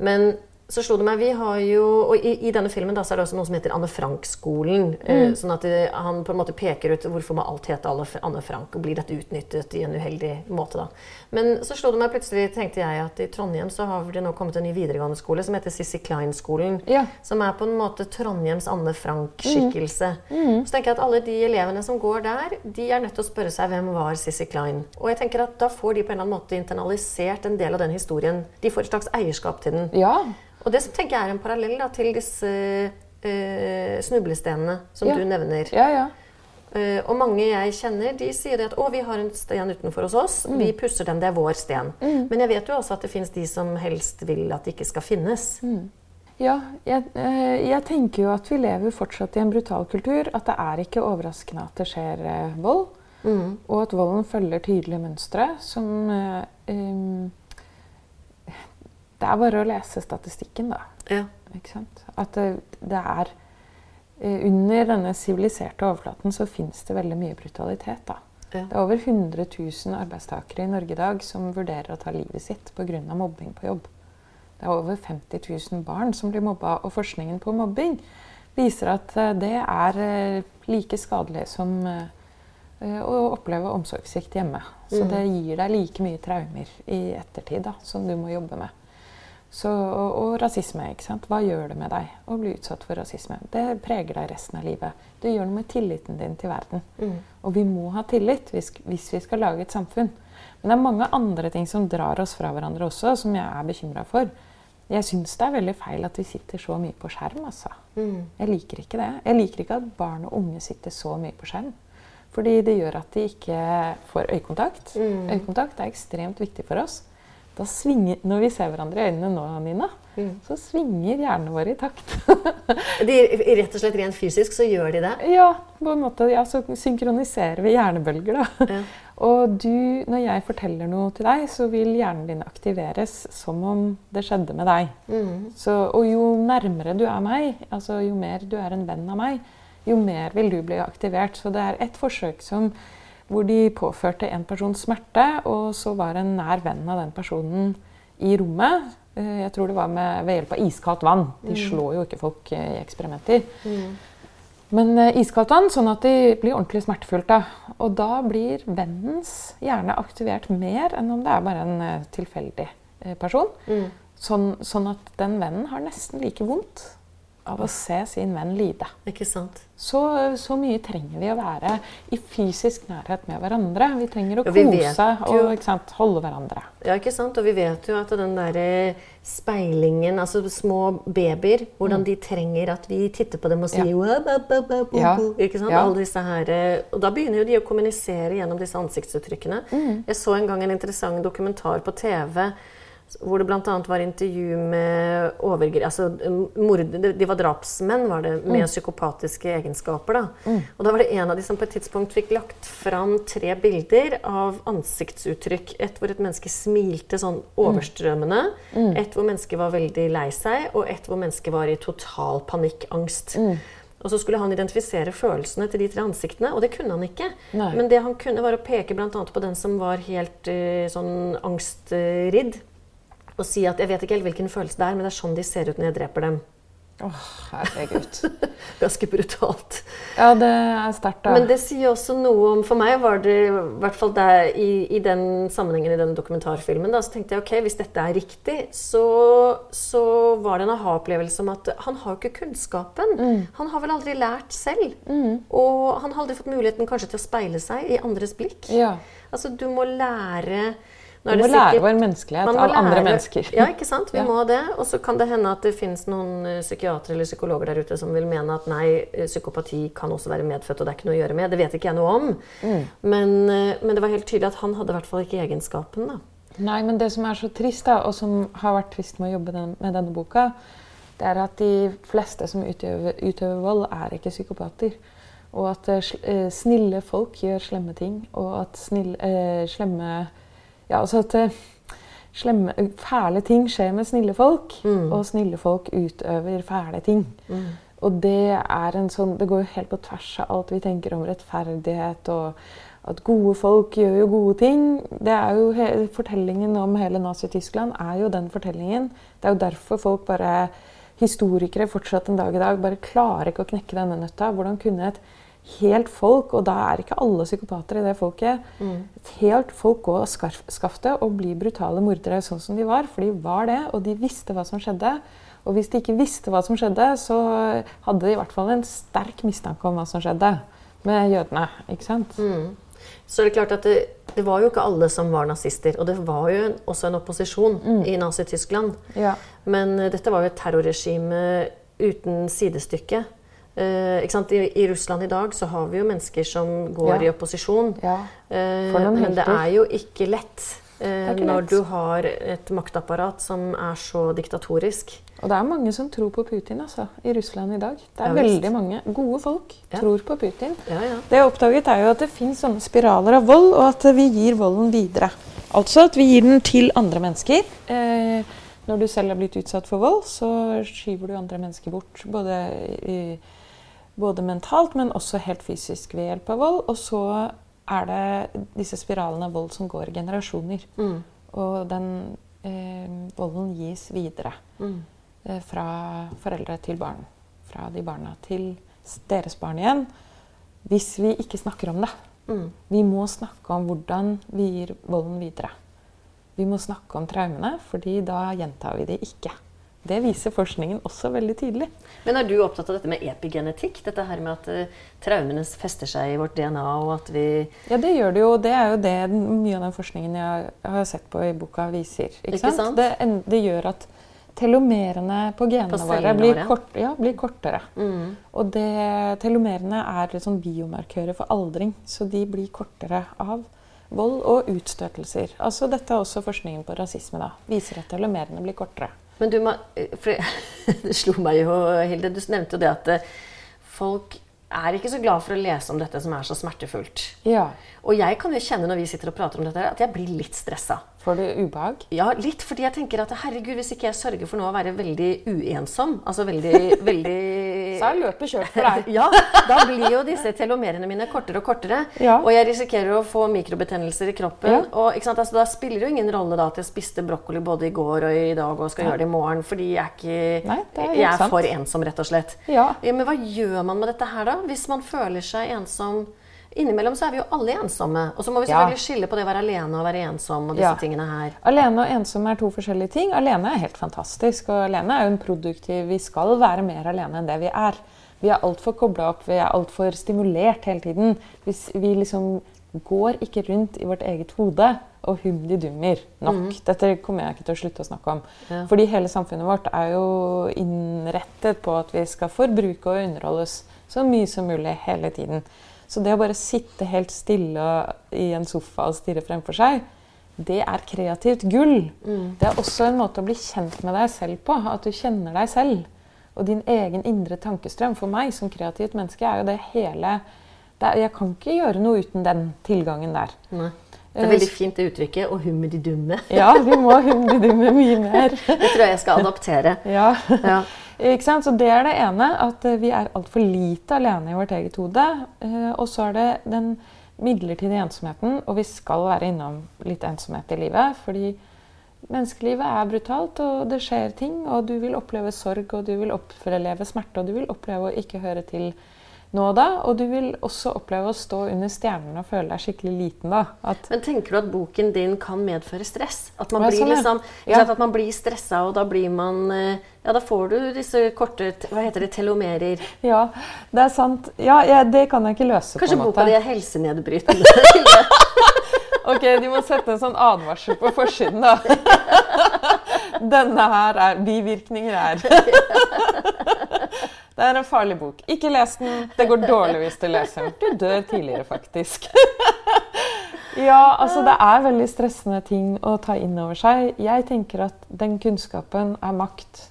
Men så slo det meg, vi har jo, og i, i denne filmen da, så er det også noe som heter Anne Frank-skolen. Mm. sånn at det, han på en måte peker ut hvorfor må alt hete Anne Frank, og blir dette utnyttet i en uheldig måte. da. Men så slo det meg plutselig, tenkte jeg, at i Trondheim så har det nå kommet en ny videregående skole som heter Sissy Klein-skolen. Ja. Som er på en måte Trondheims Anne Frank-skikkelse. Så tenker jeg at alle de elevene som går der, de er nødt til å spørre seg hvem var Sissy Klein. Og jeg tenker at da får de på en eller annen måte internalisert en del av den historien. De får et slags eierskap til den. ja. Og det som tenker jeg er en parallell da, til disse uh, snublestenene som Ja. du nevner. Ja, ja. Uh, og mange jeg kjenner, de sier at å, vi har en sten utenfor hos oss. Vi pusser den, det er vår sten. Men jeg vet jo også at det fins de som helst vil at det ikke skal finnes. Ja, jeg, eh, jeg tenker jo at vi lever fortsatt i en brutal kultur. At det er ikke overraskende at det skjer eh, vold. Og at volden følger tydelige mønstre som eh, um, Det er bare å lese statistikken, da. Ja. Ikke sant? At det, det er eh, Under denne siviliserte overflaten så fins det veldig mye brutalitet, da. Ja. Det er over 100 000 arbeidstakere i Norge i dag som vurderer å ta livet sitt pga. mobbing på jobb. Det er over 50 000 barn som blir mobba, og forskningen på mobbing viser at eh, det er eh, like skadelig som å oppleve omsorgssvikt hjemme. Så Mm. det gir deg like mye traumer i ettertid da, som du må jobbe med. Så, og, og rasisme. ikke sant? Hva gjør det med deg å bli utsatt for rasisme? Det preger deg resten av livet. Det gjør noe med tilliten din til verden. Og vi må ha tillit hvis, hvis vi skal lage et samfunn. Men det er mange andre ting som drar oss fra hverandre også, som jeg er bekymra for. Jeg syns det er veldig feil at vi sitter så mye på skjerm. altså. Jeg liker ikke det. Jeg liker ikke at barn og unge sitter så mye på skjerm. Fordi det gjør at de ikke får øyekontakt. Øyekontakt er ekstremt viktig for oss. Da svinger, når vi ser hverandre i øynene nå, Nina, så svinger hjernen vår i takt. De, rett og slett rent fysisk så gjør de det. Ja, på en måte, ja, så synkroniserer vi hjernebølger. Da. Ja. Og du, når jeg forteller noe til deg, så vil hjernen din aktiveres som om det skjedde med deg. Så, og jo nærmere du er meg, altså jo mer du er en venn av meg, jo mer vil du bli aktivert. Så det er et forsøk som, hvor de påførte en person smerte, og så var en nær venn av den personen i rommet. Eh, Jeg tror det var med, ved hjelp av iskaldt vann. De slår jo ikke folk eh, i eksperimenter. Men eh, iskaldt vann, sånn at de blir ordentlig smertefullt. Og da blir vennens hjerne aktivert mer enn om det er bare en tilfeldig person. person. Sånn, sånn at den vennen har nesten like vondt av å se sin venn lide. Ikke sant? Så, så mye trenger vi å være i fysisk nærhet med hverandre. Vi trenger å kose og sant, holde hverandre. Ja, ikke sant? Og vi vet jo at den der speilingen, altså små babyer, hvordan de trenger at vi titter på dem og sier Mm. Ja. Ja. Ikke sant? Ja. Alle disse her, eh, og da begynner jo de å kommunisere gjennom disse ansiktsuttrykkene. Mm. Jeg så en gang en interessant dokumentar på TV hvor det bl.a. var intervju med overgre... Altså, de var drapsmenn var det, med Mm. psykopatiske egenskaper. Da. Og da var det en av de som på et tidspunkt fikk lagt fram tre bilder av ansiktsuttrykk. Et hvor et menneske smilte sånn overstrømmende, et hvor mennesket var veldig lei seg, og et hvor mennesket var i total panikkangst. Og så skulle han identifisere følelsene til de tre ansiktene, og det kunne han ikke. Nei. Men det han kunne, var å peke annet på den som var helt uh, sånn angstridd. Og si at 'jeg vet ikke helt hvilken følelse det er, men det er sånn de ser ut når jeg dreper dem'. Åh, herregud. *laughs* Ganske brutalt. Ja, det er sterkt, da. Men det sier også noe om For meg var det i hvert fall der, i, i den sammenhengen i den dokumentarfilmen, da, så tenkte jeg ok, hvis dette er riktig, så, så var det en aha-opplevelse om at han har jo ikke kunnskapen. Mm. Han har vel aldri lært selv. Og han har aldri fått muligheten kanskje til å speile seg i andres blikk. ja. Altså, du må lære Vi må lære vår menneskelighet av lære, andre mennesker. Ja, ikke sant? Vi *laughs* Ja. må det. Og så kan det hende at det finnes noen eh, psykiatere eller psykologer der ute som vil mene at nei, eh, psykopati kan også være medfødt, og det er ikke noe å gjøre med. Det vet ikke jeg noe om. Mm. Men, eh, men det var helt tydelig at han hadde i hvert fall ikke egenskapen. da. Nei, men det som er så trist, da, og som har vært trist med å jobbe den, med denne boka, det er at de fleste som utøver, utøver vold, er ikke psykopater. Og at uh, snille folk gjør slemme ting. Og at snille, uh, slemme Ja, altså at eh, slemme, fæle ting skjer med snille folk. Og snille folk utøver fæle ting. Og det er en sånn Det går jo helt på tvers av alt vi tenker om rettferdighet og at gode folk gjør jo gode ting. Det er jo Fortellingen om hele Nazi-Tyskland er jo den fortellingen. Det er jo derfor folk bare Historikere fortsatt en dag i dag bare klarer ikke å knekke denne nøtta. Hvordan kunne et helt folk, og da er ikke alle psykopater i det folket, et helt folk gå av skaftet og bli brutale mordere sånn som de var. For de var det, og de visste hva som skjedde. Og hvis de ikke visste hva som skjedde, så hadde de i hvert fall en sterk mistanke om hva som skjedde med jødene. ikke sant? Så er klart at det, det var jo ikke alle som var nazister. Og det var jo en, også en opposisjon i Nazi-Tyskland. Ja. Men uh, dette var jo et terrorregime uten sidestykke. Sant? I, I Russland i dag så har vi jo mennesker som går Ja. i opposisjon. Ja. Uh, men det er jo ikke lett uh, ikke når lett. du har et maktapparat som er så diktatorisk. Og det er mange som tror på Putin altså, i Russland i dag. Det er Ja, veldig mange gode folk tror på Putin. Ja, ja. Det jeg har oppdaget er jo at det finnes sånne spiraler av vold, og at vi gir volden videre. Altså at vi gir den til andre mennesker. Når du selv er blitt utsatt for vold, så skyver du andre mennesker bort. Både, i, både mentalt, men også helt fysisk ved hjelp av vold. Og så er det disse spiralene av vold som går i generasjoner. Mm. Og den eh, volden gis videre. Mm. Eh, fra foreldre til barn. Fra de barna til deres barn igjen. Hvis vi ikke snakker om det. Mm. Vi må snakke om hvordan vi gir volden videre. Vi må snakke om traumene, fordi da gjentar vi det ikke. Det viser forskningen også veldig tydelig. Men er du opptatt av dette med epigenetikk? Dette her med at eh, traumene fester seg i vårt DNA, og at vi Ja, det gjør det jo. Det er jo det mye av den forskningen jeg har sett på i boka viser. Ikke, Ikke sant? sant? Det, det gjør at telomerene på genene På våre blir, kort, ja, blir kortere. mm. Og det, telomerene er litt sånn biomarkører for aldring, så de blir kortere av vold og utstøtelser. Altså Dette er også forskningen på rasisme. da, Viser at telomerene blir kortere. Men du, for *laughs* det slo meg jo, Hilde, du nevnte jo det at eh, folk er ikke så glad for å lese om dette som er så smertefullt. Ja. Og jeg kan jo kjenne når vi sitter og prater om dette, at jeg blir litt stressa. Får du ubehag? Ja, litt, fordi jeg tenker at herregud, hvis ikke jeg sørger for nå å være veldig uensom, altså veldig, *laughs* veldig Så er løpet kjørt for deg. *laughs* Ja, da blir jo disse telomerene mine kortere og kortere. Ja. Og jeg risikerer å få mikrobetennelser i kroppen. Ja. Og sant, altså, Da spiller det jo ingen rolle da at jeg spiste brokkoli både i går og i dag og skal gjøre det i morgen, fordi jeg er, ikke, Nei, er jeg er for ensom, rett og slett. Ja. Men hva gjør man med dette her, da? Hvis man føler seg ensom? Innimellom så er vi jo alle ensomme. Og så må vi Ja. selvfølgelig skille på det å være alene og være ensom. og disse Ja. tingene her. Alene og ensom er to forskjellige ting. Alene er helt fantastisk. Og alene er jo en produktiv Vi skal være mer alene enn det vi er. Vi er altfor kobla opp, vi er altfor stimulert hele tiden. Hvis vi liksom går ikke rundt i vårt eget hode og humdidummer nok. nok. Dette kommer jeg ikke til å slutte å snakke om. Ja. Fordi hele samfunnet vårt er jo innrettet på at vi skal forbruke og underholdes så mye som mulig hele tiden. Så det å bare sitte helt stille i en sofa og stirre fremfor seg, det er kreativt gull. Det er også en måte å bli kjent med deg selv på. At du kjenner deg selv. Og din egen indre tankestrøm. For meg som kreativt menneske er jo det hele det er, Jeg kan ikke gjøre noe uten den tilgangen der. Nei. Det er veldig fint det uttrykket. Og humdidumme. Ja, vi må humdidumme mye mer. *laughs* Det tror jeg jeg skal adoptere. Ja. Ja. Ikke sant? Så Det er det ene, at eh, vi er altfor lite alene i vårt eget hode. Eh, Og så er det den midlertidige ensomheten, og vi skal være innom litt ensomhet i livet. Fordi menneskelivet er brutalt, og det skjer ting. Og du vil oppleve sorg, og du vil oppleve smerte, og du vil oppleve å ikke høre til nå og da. Og du vil også oppleve å stå under stjernene og føle deg skikkelig liten da. At Men tenker du at boken din kan medføre stress? At man blir liksom, Ja. at man blir stressa, og da blir man eh, Ja, da får du disse korte Hva heter det? Telomerer. ja, det er sant. Ja, ja det kan jeg ikke løse Kanskje på en måte. boka di er helsenedbrytende? *laughs* *laughs* Ok, de må sette en sånn advarsel på forsiden, da. *laughs* Denne her er bivirkninger her. Det er en farlig bok. Ikke les den. Det går dårlig hvis du leser den. Du dør tidligere, faktisk. Ja, altså det er veldig stressende ting å ta inn over seg. Jeg tenker at den kunnskapen er makt.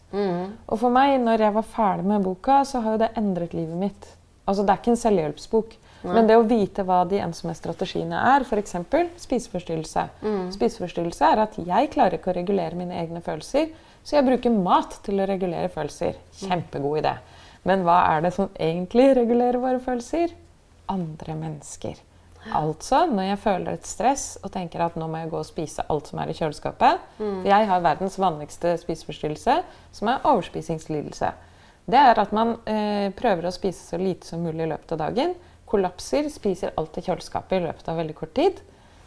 Og for meg, når jeg var ferdig med boka, så har jo det endret livet mitt. Altså Det er ikke en selvhjelpsbok. Men det å vite hva de ensomme strategiene er, f.eks. spiseforstyrrelse. Spiseforstyrrelse er at jeg klarer ikke å regulere mine egne følelser, så jeg bruker mat til å regulere følelser. Kjempegod idé. Men hva er det som egentlig regulerer våre følelser? Andre mennesker. Altså når jeg føler et stress og tenker at nå må jeg gå og spise alt som er i kjøleskapet For jeg har verdens vanligste spiseforstyrrelse, som er overspisingslidelse. Det er at man eh, prøver å spise så lite som mulig i løpet av dagen. Kollapser, spiser alt i kjøleskapet i løpet av veldig kort tid.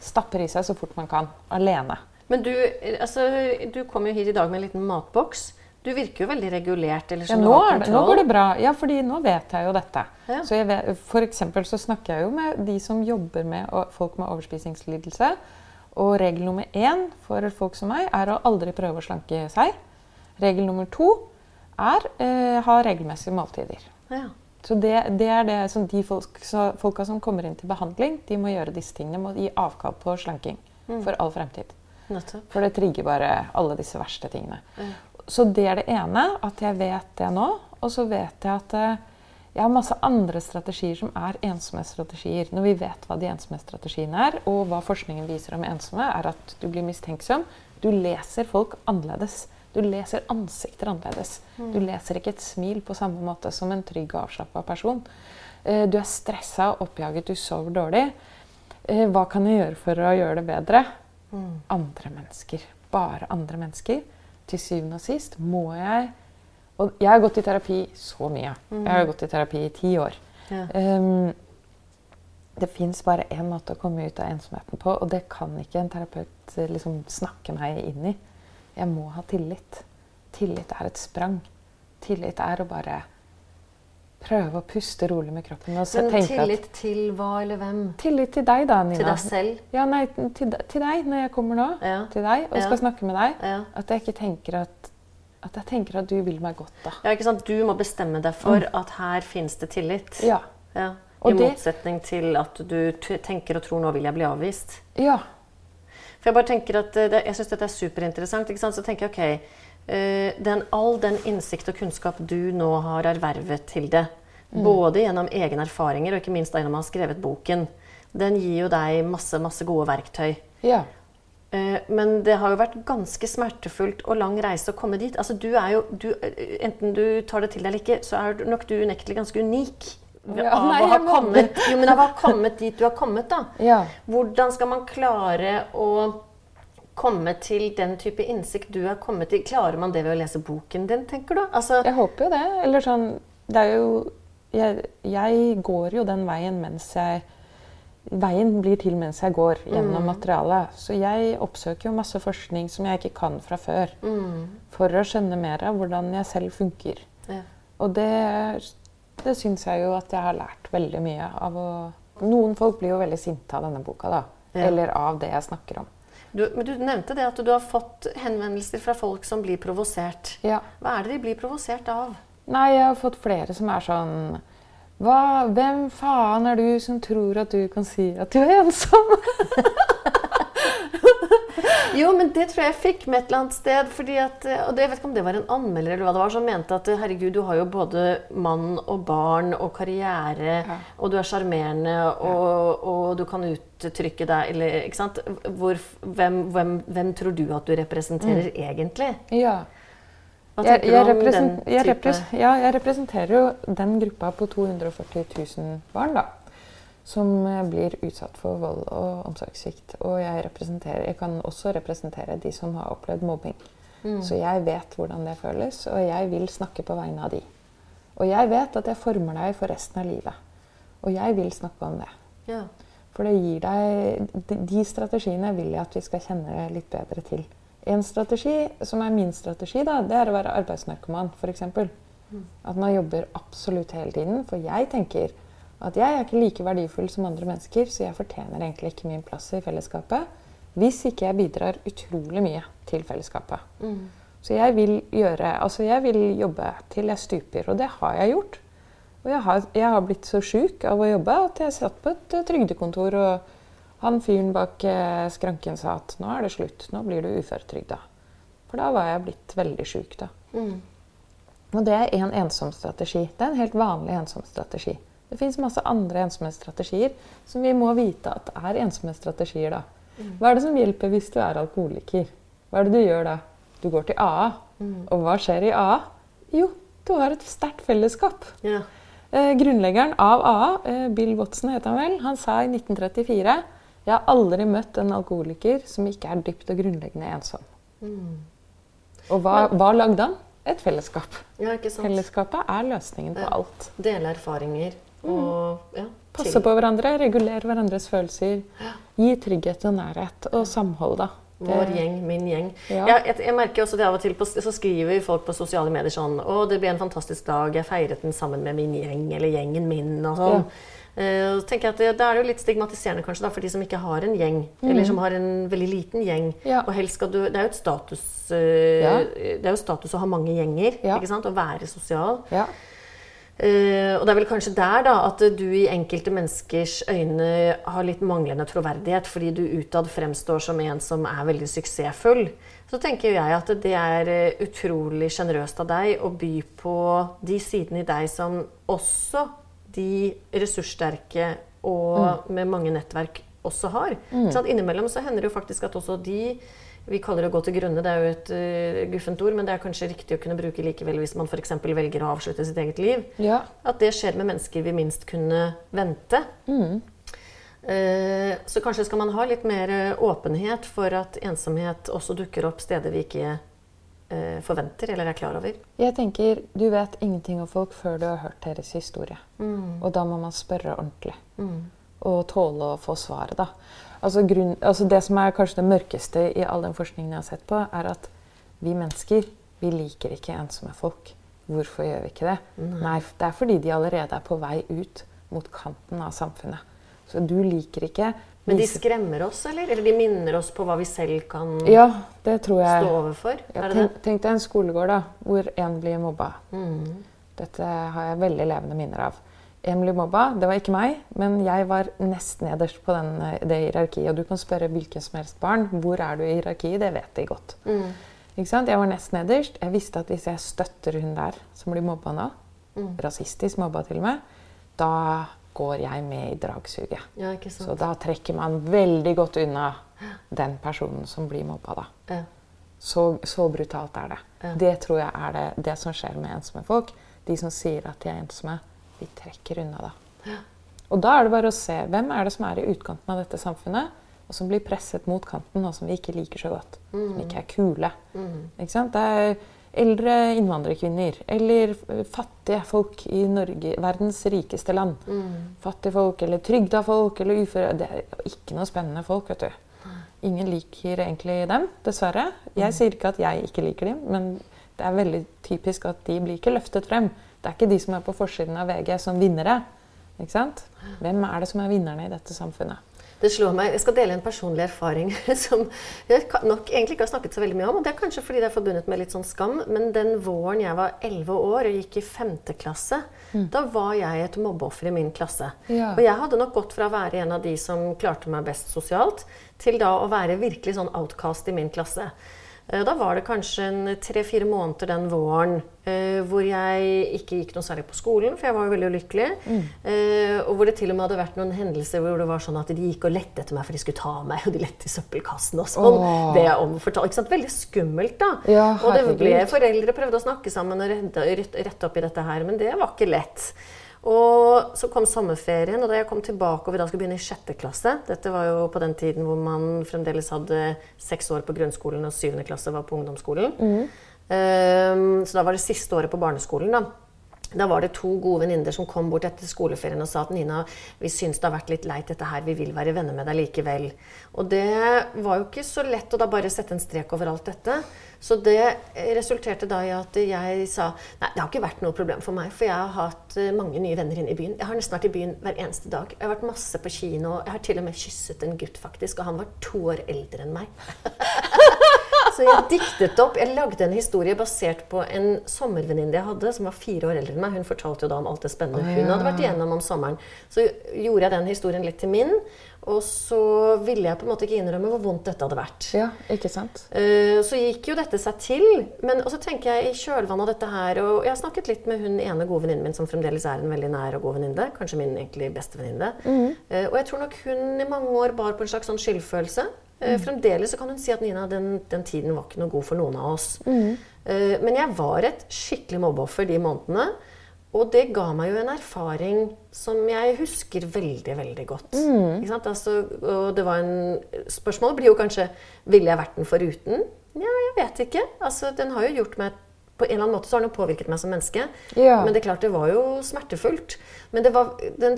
Stapper i seg så fort man kan. Alene. Men du, eh, altså, du kom jo hit i dag med en liten matboks. Du virker jo veldig regulert. Eller Ja, som nå, det, nå går det bra. Ja, fordi nå vet jeg jo dette. Ja. Så vet, for eksempel så snakker jeg jo med de som jobber med folk med overspisingslidelse. Og regel nummer én for folk som meg er å aldri prøve å slanke seg. Regel nummer to er eh, ha regelmessige måltider. Ja. Så det, det er det som de folk, så folka som kommer inn til behandling, de må gjøre disse tingene. Må gi avkall på slanking for all fremtid. Nettopp. For det trigger bare alle disse verste tingene. Så det er det ene, at jeg vet det nå. Og så vet jeg at eh, jeg har masse andre strategier som er ensomhetsstrategier. Når vi vet hva de ensomhetsstrategiene er, og hva forskningen viser om ensomme, er at du blir mistenksom. Du leser folk annerledes. Du leser ansikter annerledes. Du leser ikke et smil på samme måte som en trygg og avslappa person. Eh, Du er stressa og oppjaget, du sover dårlig. Eh, Hva kan jeg gjøre for å gjøre det bedre? Andre mennesker. Bare andre mennesker. Til syvende og sist må jeg Og jeg har gått i terapi så mye. Jeg har gått i terapi i ti år. Ja. Um, det fins bare én måte å komme ut av ensomheten på, og det kan ikke en terapeut eh, liksom snakke meg inn i. Jeg må ha tillit. Tillit er et sprang. Tillit er å bare prøve å puste rolig med kroppen. Og så Men tenke tillit til hva eller hvem? Tillit til deg, da, Nina. Til deg selv? Ja, nei, til, til deg når jeg kommer nå. Ja. Til deg, og Ja. skal snakke med deg. Ja. At jeg ikke tenker at, at jeg tenker at du vil meg godt, da. Ja, ikke sant? Du må bestemme deg for at her finnes det tillit. Ja. Ja. Og I det- motsetning til at du tenker og tror nå vil jeg bli avvist. Ja. For jeg bare tenker at eh, det, jeg syns dette er superinteressant. Ikke sant? Så tenker jeg ok, den, all den innsikt og kunnskap du nå har ervervet til det, både gjennom egne erfaringer og ikke minst gjennom å ha skrevet boken, den gir jo deg masse, masse gode verktøy. ja. Eh, Men det har jo vært ganske smertefullt og lang reise å komme dit. Altså, du er jo, du, eh, enten du tar det til deg eller ikke, så er nok du unektelig ganske unik. Ja, av, nei, å ha kommet, jo, men av å ha kommet dit du har kommet, da. Ja. Hvordan skal man klare å komme til den type innsikt du har kommet til? Klarer man det ved å lese boken din, tenker du? Altså, Jeg håper jo det. Eller sånn Det er jo jeg, jeg går jo den veien mens jeg Veien blir til mens jeg går gjennom materialet. Så jeg oppsøker jo masse forskning som jeg ikke kan fra før. For å skjønne mer av hvordan jeg selv funker. ja. Og det, det syns jeg jo at jeg har lært veldig mye av å Noen folk blir jo veldig sinte av denne boka, da. Ja. Eller av det jeg snakker om. Du, men du nevnte det at du har fått henvendelser fra folk som blir provosert. Ja. Hva er det de blir provosert av? Nei, jeg har fått flere som er sånn Hva, Hvem faen er du som tror at du kan si at du er ensom? *laughs* *laughs* Jo, men det tror jeg jeg fikk med et eller annet sted. fordi at, og det, Jeg vet ikke om det var en anmelder eller hva det var som mente at herregud, du har jo både mann og barn og karriere, Ja. og du er sjarmerende, og, og du kan uttrykke deg eller, ikke sant? Hvor, hvem, hvem, hvem tror du at du representerer egentlig? Ja. Hva Jeg, tenker jeg, du om den jeg, type repres, ja, jeg representerer jo den gruppa på 240 000 barn da, som eh, blir utsatt for vold og omsorgssvikt. Og jeg, jeg kan også representere de som har opplevd mobbing. Mm. Så jeg vet hvordan det føles, og jeg vil snakke på vegne av de. Og jeg vet at jeg former deg for resten av livet. Og jeg vil snakke om det. Ja. For det gir deg de- strategiene vil jeg at vi skal kjenne litt bedre til. En strategi, som er min strategi, da, det er å være arbeidsnarkoman, f.eks. At man jobber absolutt hele tiden. For jeg tenker at jeg er ikke like verdifull som andre mennesker, så jeg fortjener egentlig ikke min plass i fellesskapet hvis ikke jeg bidrar utrolig mye til fellesskapet. Så jeg vil gjøre Altså, jeg vil jobbe til jeg stuper, og det har jeg gjort. Og jeg har, jeg har blitt så sjuk av å jobbe at jeg satt på et eh, trygdekontor, og han fyren bak eh, skranken sa at nå er det slutt, nå blir du uføretrygda. For da var jeg blitt veldig sjuk, da. Og det er en ensomstrategi. Det er en helt vanlig ensomstrategi. Det fins masse andre ensomhetsstrategier som vi må vite at er ensomhetsstrategier. da. Hva er det som hjelper hvis du er alkoholiker? Hva er det du gjør da? Du går til AA. Og hva skjer i AA? Jo, Du har et sterkt fellesskap. Ja. Eh, grunnleggeren av AA, eh, Bill Watson het han vel, han sa i 1934 jeg har aldri møtt en alkoholiker som ikke er dypt og grunnleggende ensom. Mm. Og hva, hva lagde han? Et fellesskap. ja. Fellesskapet er løsningen på alt. Dele erfaringer og ja, Passe på hverandre, regulere hverandres følelser. Gi trygghet og nærhet og samhold, da. Vår gjeng, min gjeng. Ja. Jeg, Jeg, jeg merker også det av og til på, Så skriver folk på sosiale medier sånn 'Å, det ble en fantastisk dag. Jeg feiret den sammen med min gjeng.' Eller 'gjengen min'. og sånn. Eh, og tenker jeg at det, Da er det jo litt stigmatiserende kanskje da, for de som ikke har en gjeng. Eller som har en veldig liten gjeng. Mm. Ja. Og helst skal du, Det er jo et status uh, Ja. Det er jo status å ha mange gjenger. Ja. ikke sant? Å være sosial. Eh, og det er vel kanskje der da, at du i enkelte menneskers øyne har litt manglende troverdighet, fordi du utad fremstår som en som er veldig suksessfull. Så tenker jeg at det er eh, utrolig sjenerøst av deg å by på de sidene i deg som også de ressurssterke og med mange nettverk også har. Så at innimellom så hender det jo faktisk at også de vi kaller det å gå til grunne, det er jo et uh, guffent ord, men det er kanskje riktig å kunne bruke likevel hvis man f.eks. velger å avslutte sitt eget liv. ja. At det skjer med mennesker vi minst kunne vente. Eh, så kanskje skal man ha litt mer eh, åpenhet for at ensomhet også dukker opp steder vi ikke forventer eller er klar over. Jeg tenker, Du vet ingenting om folk før du har hørt deres historie. Og da må man spørre ordentlig. Og tåle å få svaret, da. Altså, grunn, altså Det som er kanskje det mørkeste i all den forskningen jeg har sett på, er at vi mennesker vi liker ikke ensomme folk. Hvorfor gjør vi ikke det? Nei, Det er fordi de allerede er på vei ut mot kanten av samfunnet. Så du liker ikke Men de skremmer oss, eller? Eller de minner oss på hva vi selv kan Ja, det tror jeg. stå overfor? Ja, er det tenk, det? tenk deg en skolegård da, hvor en blir mobba. Mm. Dette har jeg veldig levende minner av. En blir mobba. Det var ikke meg, men jeg var nest nederst på den, eh, det hierarkiet. Og du kan spørre hvilken som helst barn hvor er du i hierarkiet. Det vet de godt. Mm. Ikke sant? Jeg var nest nederst. Jeg visste at hvis jeg støtter hun der som blir mobba nå, Mm. rasistisk mobba til og med, da går jeg med i dragsuget. Ja, ikke sant? Så da trekker man veldig godt unna den personen som blir mobba. da. Ja. Så, så brutalt er det. Ja. Det tror jeg er det, det som skjer med ensomme folk. De som sier at de er ensomme, de trekker unna da. Og da er det bare å se hvem er det som er i utkanten av dette samfunnet, og som blir presset mot kanten, og som vi ikke liker så godt. Som ikke er kule. Ikke sant? Det er eldre innvandrerkvinner, eller fattige folk i Norge, verdens rikeste land. Fattige folk, eller trygda folk, eller uføre. Det er ikke noe spennende folk, vet du. Ingen liker egentlig dem, dessverre. Jeg sier ikke at jeg ikke liker dem, men det er veldig typisk at de blir ikke løftet frem. Det er ikke de som er på forsiden av VG som vinnere. Ikke sant? Hvem er det som er vinnerne i dette samfunnet? Det slår meg, Jeg skal dele en personlig erfaring *laughs* som jeg nok egentlig ikke har snakket så veldig mye om. og Det er kanskje fordi det er forbundet med litt sånn skam. Men den våren jeg var 11 år og gikk i 5. klasse, da var jeg et mobbeoffer i min klasse. Ja. Og jeg hadde nok gått fra å være en av de som klarte meg best sosialt, til da å være virkelig sånn outcast i min klasse. Eh, Da var det kanskje en tre-fire måneder den våren eh, hvor jeg ikke gikk noe særlig på skolen, for jeg var jo veldig ulykkelig. Eh, og hvor det til og med hadde vært noen hendelser hvor det var sånn at de gikk og lette etter meg for de skulle ta meg, og de lette i søppelkassen og sånn. Åh. Det er omfortalt. Ikke sant? Veldig skummelt, da. Ja, og det ble foreldre prøvde å snakke sammen og rette opp i dette her, men det var ikke lett. Og så kom sommerferien, og da jeg kom tilbake og vi da skulle begynne i sjette klasse Dette var jo på den tiden hvor man fremdeles hadde seks år på grunnskolen og syvende klasse var på ungdomsskolen. Ehm, så da var det siste året på barneskolen, da. Da var det to gode venninner som kom bort etter skoleferien og sa at Nina, vi syns det har vært litt leit dette her, vi vil være venner med deg likevel. Og det var jo ikke så lett å da bare sette en strek over alt dette. Så det resulterte da i at jeg sa nei, det har ikke vært noe problem for meg, for jeg har hatt eh, mange nye venner inne i byen. Jeg har nesten vært i byen hver eneste dag. Jeg har vært masse på kino. Jeg har til og med kysset en gutt, faktisk, og han var to år eldre enn meg. *laughs* Så jeg diktet opp, jeg lagde en historie basert på en sommervenninne jeg hadde, som var fire år eldre enn meg. Hun fortalte jo da om alt det spennende hun hadde vært igjennom om sommeren. Så gjorde jeg den historien litt til min. Og så ville jeg på en måte ikke innrømme hvor vondt dette hadde vært. Ja, ikke sant? Eh, Så gikk jo dette seg til. Men og så tenker jeg i kjølvannet av dette her Og jeg har snakket litt med hun ene gode venninnen min som fremdeles er en veldig nær og god venninne. Kanskje min egentlig beste venninne. Mm. Og jeg tror nok hun i mange år bar på en slags sånn skyldfølelse. Mm. Fremdeles så kan hun si at Nina, den, den tiden var ikke noe god for noen av oss. Mm. Men jeg var et skikkelig mobbeoffer de månedene. Og det ga meg jo en erfaring som jeg husker veldig, veldig godt. Sant? Altså, og det var en, spørsmålet blir jo kanskje ville jeg vært den foruten? Ja, jeg vet ikke. Altså, den har jo gjort meg på en eller annen måte så har den jo påvirket meg som menneske. Ja. Men det er klart, det var jo smertefullt. Men det, var den,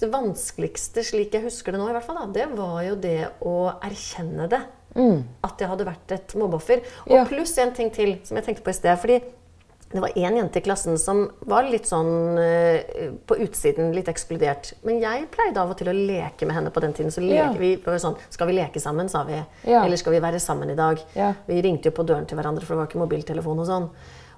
det vanskeligste, slik jeg husker det nå, i hvert fall, da, det var jo det å erkjenne det. At jeg hadde vært et mobbeoffer. Og Ja. pluss en ting til som jeg tenkte på i sted. fordi det var én jente i klassen som var litt sånn eh, på utsiden, litt ekskludert. Men jeg pleide av og til å leke med henne på den tiden. Så Ja. vi, var sånn, Skal vi leke sammen, sa vi. Ja. Eller skal vi være sammen i dag? Ja. Vi ringte jo på døren til hverandre, for det var ikke mobiltelefon og sånn.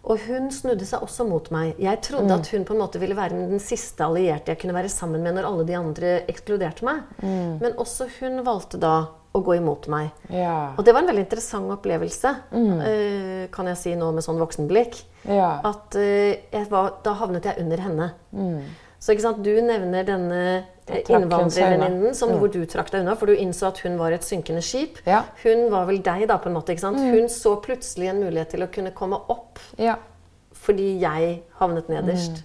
Og hun snudde seg også mot meg. Jeg trodde Mm. at hun på en måte ville være den siste allierte jeg kunne være sammen med når alle de andre ekskluderte meg. Mm. Men også hun valgte da å gå imot meg. Ja. Og det var en veldig interessant opplevelse, eh, kan jeg si nå med sånn voksenblikk. Ja. At uh, jeg var, da havnet jeg under henne. Så ikke sant, du nevner denne eh, innvandrervenninnen som, hvor du trakk deg unna, for du innså at hun var et synkende skip. Ja. Hun var vel deg, da, på en måte. ikke sant? Hun så plutselig en mulighet til å kunne komme opp Ja. fordi jeg havnet nederst.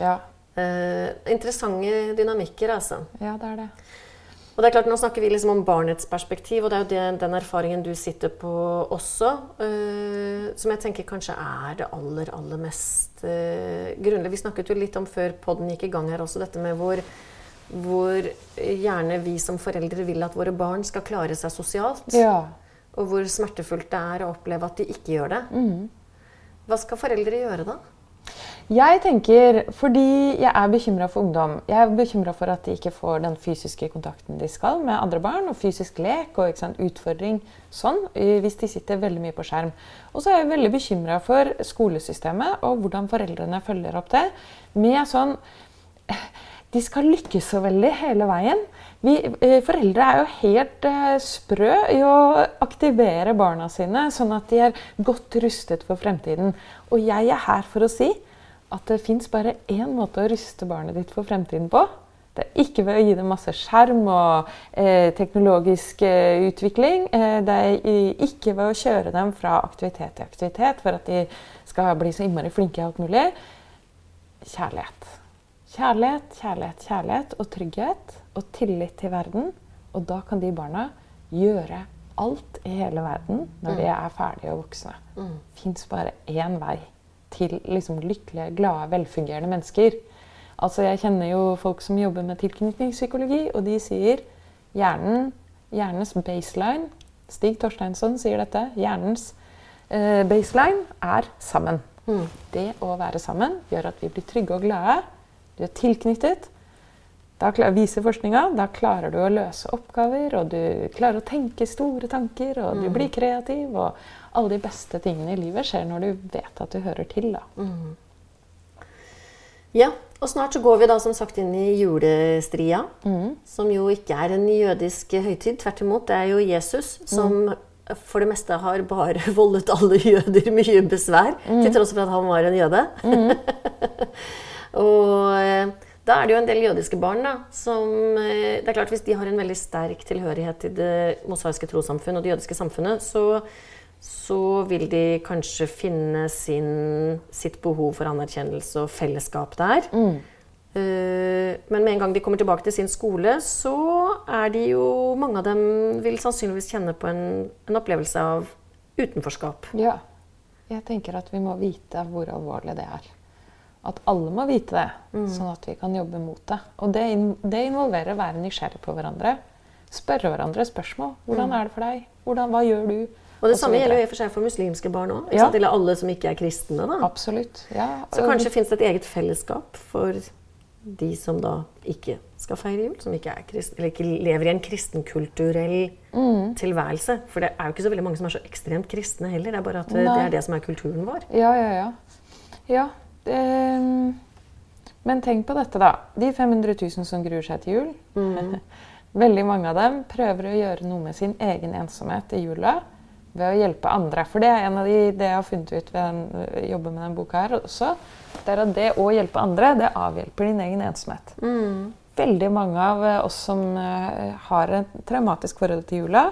Ja. Eh, interessante dynamikker, altså. ja, det er det. Og det er klart, Nå snakker vi liksom om barnets perspektiv, og det er jo det, den erfaringen du sitter på også, øh, som jeg tenker kanskje er det aller, aller mest øh, grunnleggende. Vi snakket jo litt om før podden gikk i gang her også, dette med hvor, hvor gjerne vi som foreldre vil at våre barn skal klare seg sosialt. Ja. Og hvor smertefullt det er å oppleve at de ikke gjør det. Mm. Hva skal foreldre gjøre da? Jeg tenker, fordi jeg er bekymra for ungdom Jeg er bekymra for at de ikke får den fysiske kontakten de skal med andre barn, og fysisk lek og sant, utfordring sånn, hvis de sitter veldig mye på skjerm. Og så er jeg veldig bekymra for skolesystemet og hvordan foreldrene følger opp det. Med sånn De skal lykkes så veldig hele veien. Vi eh, foreldre er jo helt eh, sprø i å aktivere barna sine, sånn at de er godt rustet for fremtiden. Og jeg er her for å si at det fins bare én måte å ruste barnet ditt for fremtiden på. Det er ikke ved å gi dem masse skjerm og eh, teknologisk eh, utvikling. Eh, det er ikke ved å kjøre dem fra aktivitet til aktivitet for at de skal bli så innmari flinke i alt mulig. Kjærlighet. Kjærlighet, kjærlighet, kjærlighet og trygghet og tillit til verden. Og da kan de barna gjøre alt i hele verden når de er ferdige og voksne. Det fins bare én vei til liksom lykkelige, glade, velfungerende mennesker. Altså Jeg kjenner jo folk som jobber med tilknytningspsykologi, og de sier hjernen, hjernens baseline Stig Torsteinsson sier dette. Hjernens eh, baseline er sammen. Det å være sammen gjør at vi blir trygge og glade. Du er tilknyttet. Da viser forskninga da klarer du å løse oppgaver, og du klarer å tenke store tanker, og du blir kreativ. Og alle de beste tingene i livet skjer når du vet at du hører til. Da. Ja, og snart så går vi da som sagt inn i julestria. Som jo ikke er en jødisk høytid. Tvert imot, det er jo Jesus som for det meste har bare *laughs* voldet alle jøder mye besvær. Til tross for at han var en jøde. *laughs* og eh, da er det jo en del jødiske barn da, som eh, Det er klart Hvis de har en veldig sterk tilhørighet til det mosaiske trossamfunn og det jødiske samfunnet, så så vil de kanskje finne sin, sitt behov for anerkjennelse og fellesskap der. Mm. men med en gang de kommer tilbake til sin skole, så er de jo Mange av dem vil sannsynligvis kjenne på en, en opplevelse av utenforskap. Ja. Jeg tenker at vi må vite hvor alvorlig det er. At alle må vite det, sånn at vi kan jobbe mot det. Og det, det involverer å være nysgjerrig på hverandre. Spørre hverandre spørsmål. 'Hvordan er det for deg? Hvordan, hva gjør du?' Og det Og samme gjelder jo for seg for muslimske barn òg. Ja. Eller alle som ikke er kristne. da. Absolutt. Ja. Så kanskje fins det et eget fellesskap for de som da ikke skal feire jul, som ikke, er krist, eller ikke lever i en kristenkulturell Mm. tilværelse. For det er jo ikke så veldig mange som er så ekstremt kristne heller. Det er bare at det, Nei. det er det som er kulturen vår. Ja, ja, ja. ja ehm, men tenk på dette, da. De 500 000 som gruer seg til jul. *laughs* Veldig mange av dem prøver å gjøre noe med sin egen ensomhet i jula ved å hjelpe andre. For det er en av de, det jeg har funnet ut ved å jobbe med denne boka her også. Det er at det å hjelpe andre, det avhjelper din egen ensomhet. Veldig mange av oss som eh, har et traumatisk forhold til jula,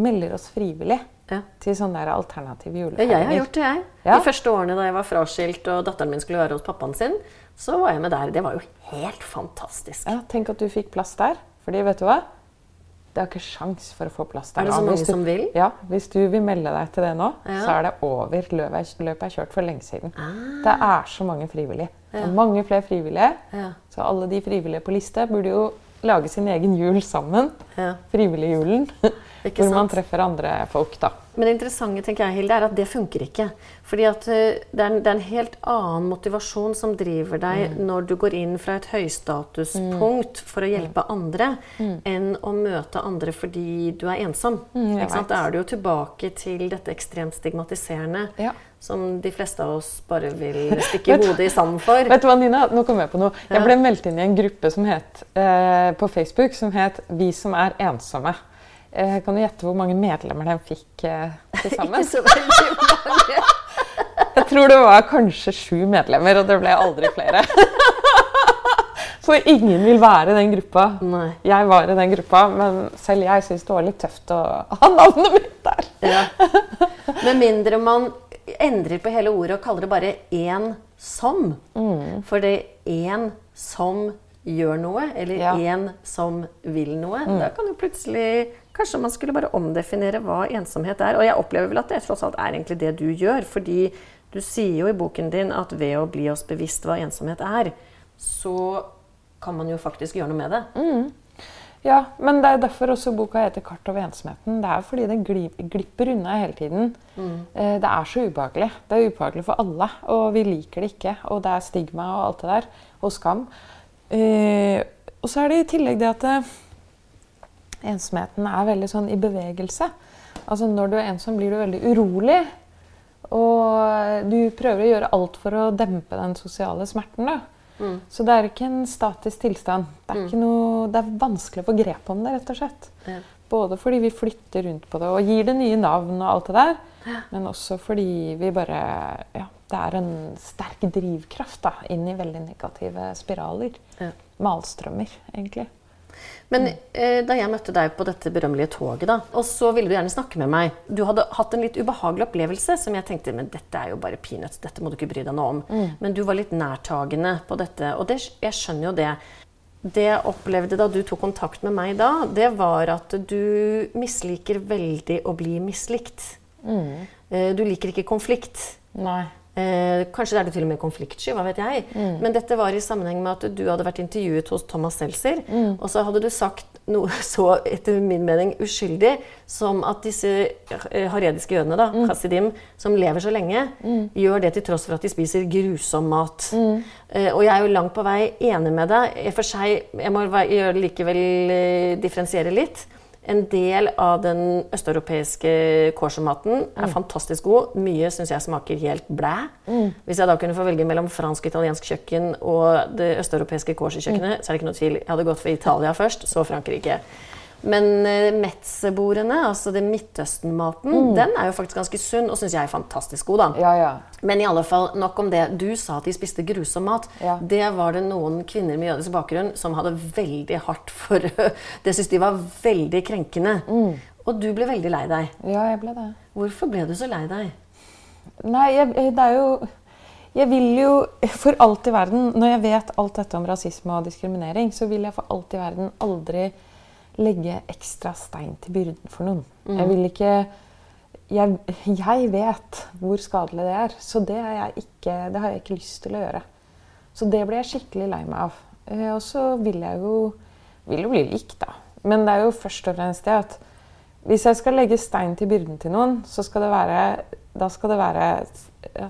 melder oss frivillig Ja. til sånne der alternative Ja, jeg har gjort det, jeg. Ja. De første årene da jeg var fraskilt og datteren min skulle være hos pappaen sin, så var jeg med der. Det var jo helt fantastisk. Ja, tenk at du fikk plass der. Fordi vet du hva? Det er ikke sjans for å få plass der. Er det så mange du- som vil? Ja, Hvis du vil melde deg til det nå, Ja. så er det over. Løpet er, er kjørt for lenge siden. Ah. Det er så mange frivillige. Og mange flere frivillige. Ja. Så alle de frivillige på liste burde jo lage sin egen jul sammen. Ja. Frivilligjulen. *laughs* Ikke Hvor man treffer andre folk, da. Men det interessante tenker jeg, Hilde, er at det funker ikke. Fordi at eh, det, er en, det er en helt annen motivasjon som driver deg Mm. når du går inn fra et høystatuspunkt for å hjelpe andre, enn å møte andre fordi du er ensom. Mm, sant? Da er du jo tilbake til dette ekstremt stigmatiserende Ja. som de fleste av oss bare vil *laughs* stikke hodet i sanden for. Vet du hva, Nina? Nå kom jeg på noe. Jeg ble meldt inn i en gruppe som het, eh, på Facebook som het 'Vi som er ensomme'. Eh, kan du gjette hvor mange medlemmer den fikk eh, til sammen? Ikke så veldig mange. *laughs* Jeg tror det var kanskje sju medlemmer, og det ble aldri flere. *laughs* For ingen vil være i den gruppa. Nei. Jeg var i den gruppa, men selv jeg syns det var litt tøft å ha navnet mitt der. Ja. *laughs* Med mindre man endrer på hele ordet og kaller det bare 'én som'. Mm. For det er 'en som gjør noe', eller Ja. Mm. 'en som vil noe'. Da kan jo plutselig Kanskje man skulle bare omdefinere hva ensomhet er. Og jeg opplever vel at det tross alt er egentlig det du gjør. Fordi du sier jo i boken din at ved å bli oss bevisst hva ensomhet er, så kan man jo faktisk gjøre noe med det. Mm. Ja, men det er derfor også boka heter 'Kart over ensomheten'. Det er fordi det glipper unna hele tiden. Mm. Det er så ubehagelig. Det er ubehagelig for alle, og vi liker det ikke. Og det er stigma og alt det der, og skam. Eh, Og så er det i tillegg det at eh, ensomheten er veldig sånn i bevegelse. Altså Når du er ensom, blir du veldig urolig. Og du prøver å gjøre alt for å dempe den sosiale smerten. da. Så det er ikke en statisk tilstand. Det er, ikke noe, det er vanskelig å få grep om det, rett og slett. Ja. Både fordi vi flytter rundt på det og gir det nye navn og alt det der, men også fordi vi bare Ja, det er en sterk drivkraft da, inn i veldig negative spiraler. Ja. Malstrømmer, egentlig. Men eh, da jeg møtte deg på dette berømmelige toget, da, og så ville du gjerne snakke med meg Du hadde hatt en litt ubehagelig opplevelse som jeg tenkte men dette er jo bare peanuts. Dette må du ikke bry deg noe om. Men du var litt nærtagende på dette, og det, jeg skjønner jo det. Det jeg opplevde da du tok kontakt med meg da, det var at du misliker veldig å bli mislikt. Mm. Du liker ikke konflikt. Nei. Eh, kanskje er det til og med konfliktsky, hva vet jeg. Men dette var i sammenheng med at du hadde vært intervjuet hos Thomas Seltzer. Og så hadde du sagt noe *laughs* så, etter min mening, uskyldig som at disse eh, harediske jødene, da, hasidim, som lever så lenge, gjør det til tross for at de spiser grusom mat. Eh, og jeg er jo langt på vei enig med deg. Jeg, For seg, jeg må likevel eh, differensiere litt. En del av den østeuropeiske Korsomaten er fantastisk god. Mye syns jeg smaker helt blæ. Hvis jeg da kunne få velge mellom fransk og italiensk kjøkken og det østeuropeiske kosherkjøkkenet, så er det ikke noe tvil. Jeg hadde gått for Italia først, så Frankrike. Men uh, Metzeborene, altså det Midtøsten-maten, den er jo faktisk ganske sunn og syns jeg er fantastisk god. da. Ja, ja. Men i alle fall, nok om det. Du sa at de spiste grusom mat. Ja. Det var det noen kvinner med jødisk bakgrunn som hadde veldig hardt for *laughs* Det syntes de var veldig krenkende. Og du ble veldig lei deg. Ja, jeg ble det. Hvorfor ble du så lei deg? Nei, jeg, det er jo Jeg vil jo for alt i verden Når jeg vet alt dette om rasisme og diskriminering, så vil jeg for alt i verden aldri legge ekstra stein til byrden for noen. Jeg vil ikke jeg, jeg vet hvor skadelig det er, så det, er ikke, det har jeg ikke lyst til å gjøre. Så det ble jeg skikkelig lei meg av. Eh, Og så vil jeg jo, vil jo bli lik, da. Men det er jo først og fremst det at hvis jeg skal legge stein til byrden til noen, så skal det være, da skal det være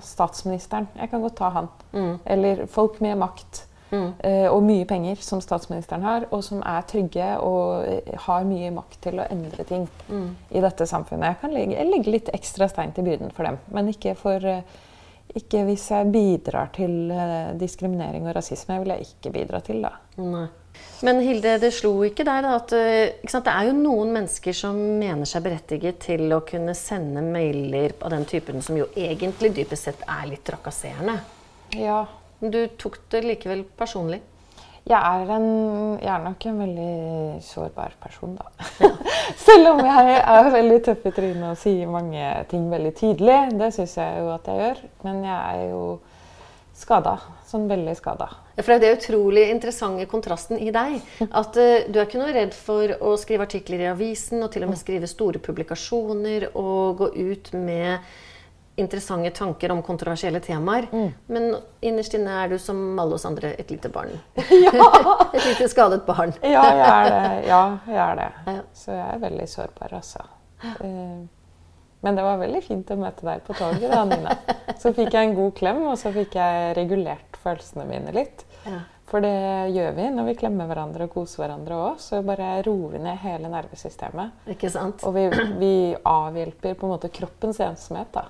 statsministeren. Jeg kan godt ta han. Eller folk med makt eh, og mye penger, som statsministeren har, og som er trygge og eh, har mye makt til å endre ting i dette samfunnet. Jeg kan legge, legge, litt ekstra stein til byrden for dem, men ikke, for, eh, ikke hvis jeg bidrar til diskriminering og rasisme. vil jeg ikke bidra til, da. Nei. Men Hilde, det slo ikke deg da at sant, det er jo noen mennesker som mener seg berettiget til å kunne sende mailer av den typen som jo egentlig dypest sett er litt trakasserende. Ja. Du tok det likevel personlig. Jeg er, en, jeg er nok en veldig sårbar person, da. *laughs* Selv om jeg er veldig tøff i trynet og sier mange ting veldig tydelig. Det syns jeg jo at jeg gjør. Men jeg er jo skada. Sånn veldig skada. Ja, For det er det utrolig interessante kontrasten i deg. At uh, du er ikke noe redd for å skrive artikler i avisen og til og med skrive store publikasjoner og gå ut med interessante tanker om kontroversielle temaer. Men innerst inne er du som alle oss andre et lite barn. *laughs* *laughs* et lite skadet barn. Ja, jeg er det. Ja, jeg er det. Så jeg er veldig sårbar, altså. Eh, Men det var veldig fint å møte deg på toget, da, Nina. *laughs* Så fikk jeg en god klem, og så fikk jeg regulert følelsene mine litt. For det gjør vi når vi klemmer hverandre og koser hverandre òg. Så bare roer vi ned hele nervesystemet. Ikke sant? Og vi, vi avhjelper på en måte kroppens ensomhet. da.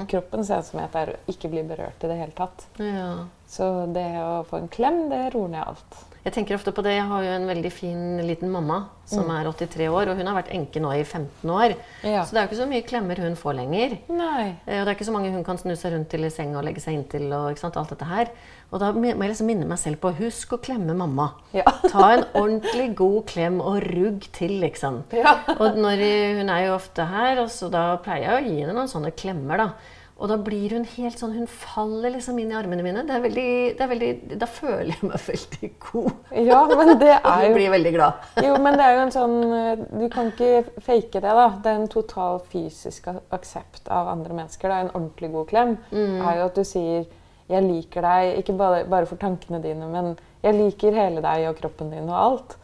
Og kroppens ensomhet er å ikke bli berørt i det hele tatt. Ja. Så det å få en klem, det roer ned alt. Jeg tenker ofte på det. Jeg har jo en veldig fin liten mamma som er 83 år, og hun har vært enke nå i 15 år. Ja. Så det er jo ikke så mye klemmer hun får lenger. Nei. Eh, Og det er ikke så mange hun kan snu seg rundt til i senga og legge seg inntil. og ikke sant, alt dette her. Og da må jeg liksom minne meg selv på husk å klemme mamma. Ja. *laughs* Ta en ordentlig god klem og rugg til, liksom. Ja. Og når hun er jo ofte her, og så da pleier jeg å gi henne noen sånne klemmer, da. Og da blir hun helt sånn Hun faller liksom inn i armene mine. Det er veldig, det er veldig, da føler jeg meg *laughs* veldig god. Ja, men det *laughs* Og er jo blir veldig glad. Jo, men det er jo en sånn eh, Du kan ikke fake det, da. Det er en total fysisk aksept av andre mennesker. Det er en ordentlig god klem. er jo at du sier 'jeg liker deg', ikke bare, bare for tankene dine, men 'jeg liker hele deg og kroppen din og alt'.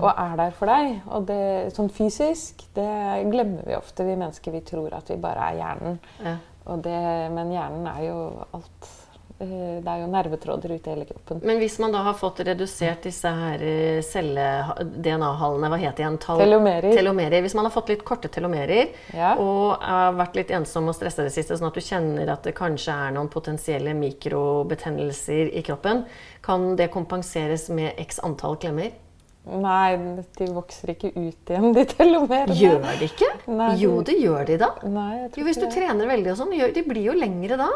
Og er der for deg. Og det, sånn fysisk, det glemmer vi ofte, vi mennesker. Vi tror at vi bare er hjernen. Ja. Det, men hjernen er jo alt. Eh, Det er jo nervetråder ute i hele kroppen. Men hvis man da har fått redusert disse her eh, celle-DNA-hallene, hva heter det igjen? Tal- Telomerer. telomerer. Hvis man har fått litt korte telomerer Ja. og har vært litt ensom og stressa det siste, sånn at du kjenner at det kanskje er noen potensielle mikrobetennelser i kroppen, kan det kompenseres med x antall klemmer? Nei, de vokser ikke ut igjen, de telomerene. Gjør de ikke? Nei, Jo, det gjør de da. Nei, jeg tror Jo, hvis du det. trener veldig og sånn, de blir jo lengre da.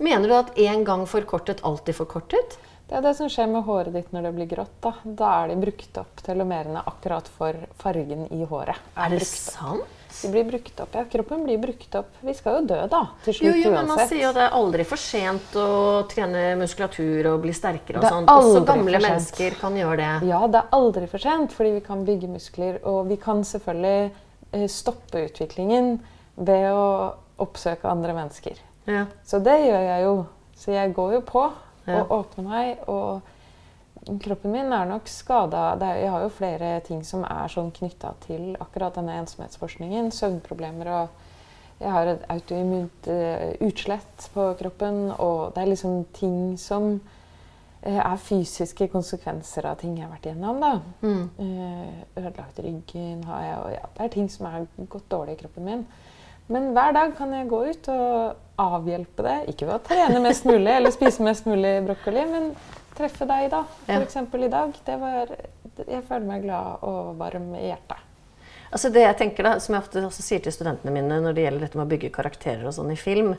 Mener du at én gang forkortet alltid forkortet? Det er det som skjer med håret ditt når det blir grått. Da, da er de brukt opp, telomerene, akkurat for fargen i håret. Er det brukt opp. sant? De blir brukt opp, ja. Kroppen blir brukt opp. Vi skal jo dø, da. Til Jo, uansett. jo, men man sier jo det er aldri for sent å trene muskulatur og bli sterkere og sånn. Også gamle mennesker kan gjøre det. Ja, det er aldri for sent, fordi vi kan bygge muskler. Og vi kan selvfølgelig eh, stoppe utviklingen ved å oppsøke andre mennesker. Ja. Så det gjør jeg jo. Så jeg går jo på Ja. og åpner meg. Og kroppen min er nok skada. Jeg har jo flere ting som er sånn knytta til akkurat denne ensomhetsforskningen. Søvnproblemer og Jeg har et autoimmunt eh, utslett på kroppen. Og det er liksom ting som eh, er fysiske konsekvenser av ting jeg har vært igjennom. da. Mm. Eh, ødelagt ryggen har jeg, og ja, det er ting som er gått dårlig i kroppen min. Men hver dag kan jeg gå ut og avhjelpe det. Ikke ved å trene mest mulig eller spise mest mulig brokkoli, men treffe deg, da. Ja. For eksempel i dag. Det var, jeg føler meg glad og varm i hjertet. Altså det jeg tenker da, Som jeg ofte også sier til studentene mine når det gjelder dette med å bygge karakterer og sånn i film,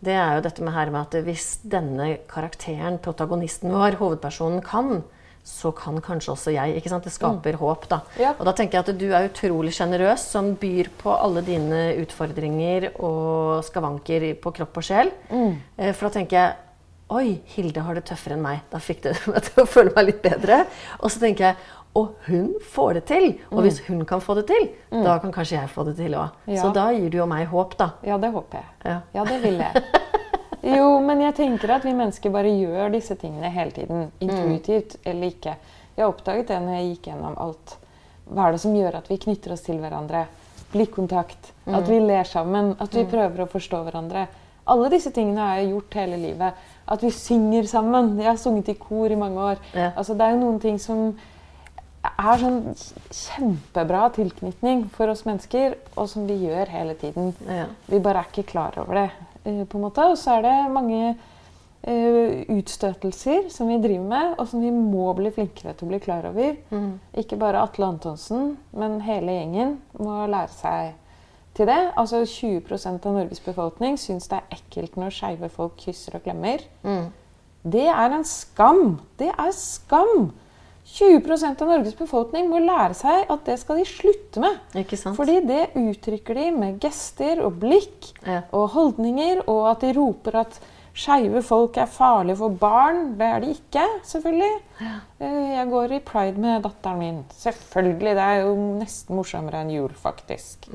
det er jo dette med her med at hvis denne karakteren, protagonisten vår, hovedpersonen, kan, så kan kanskje også jeg. ikke sant? Det skaper håp. da. Ja. Og da tenker jeg at du er utrolig sjenerøs, som byr på alle dine utfordringer og skavanker på kropp og sjel. Mm. For da tenker jeg Oi, Hilde har det tøffere enn meg. Da fikk det *laughs* meg til å føle meg litt bedre. Og så tenker jeg og hun får det til. Og hvis hun kan få det til, da kan kanskje jeg få det til òg. Ja. Så da gir du jo meg håp, da. Ja, det håper jeg. Ja. Ja, det vil jeg. *laughs* Jo, men jeg tenker at vi mennesker bare gjør disse tingene hele tiden. Intuitivt eller ikke. Jeg oppdaget det når jeg gikk gjennom alt. Hva er det som gjør at vi knytter oss til hverandre? Blikkontakt. At vi ler sammen. At vi prøver å forstå hverandre. Alle disse tingene har jeg gjort hele livet. At vi synger sammen. Jeg har sunget i kor i mange år. Ja. Altså, det er jo noen ting som er sånn kjempebra tilknytning for oss mennesker, og som vi gjør hele tiden. Ja. Vi bare er ikke klar over det. Eh, på en måte. Og så er det mange eh, utstøtelser som vi driver med, og som vi må bli flinkere til å bli klar over. Ikke bare Atle Antonsen, men hele gjengen må lære seg til det. Altså 20 av Norges befolkning syns det er ekkelt når skeive folk kysser og klemmer. Det er en skam! Det er skam! 20% av Norges befolkning må lære seg at det skal de slutte med. Ikke sant? Fordi det uttrykker de med gester og blikk Ja. og holdninger, og at de roper at skeive folk er farlige for barn. Det er de ikke, selvfølgelig. Ja. Jeg går i pride med datteren min. Selvfølgelig. Det er jo nesten morsommere enn jul, faktisk.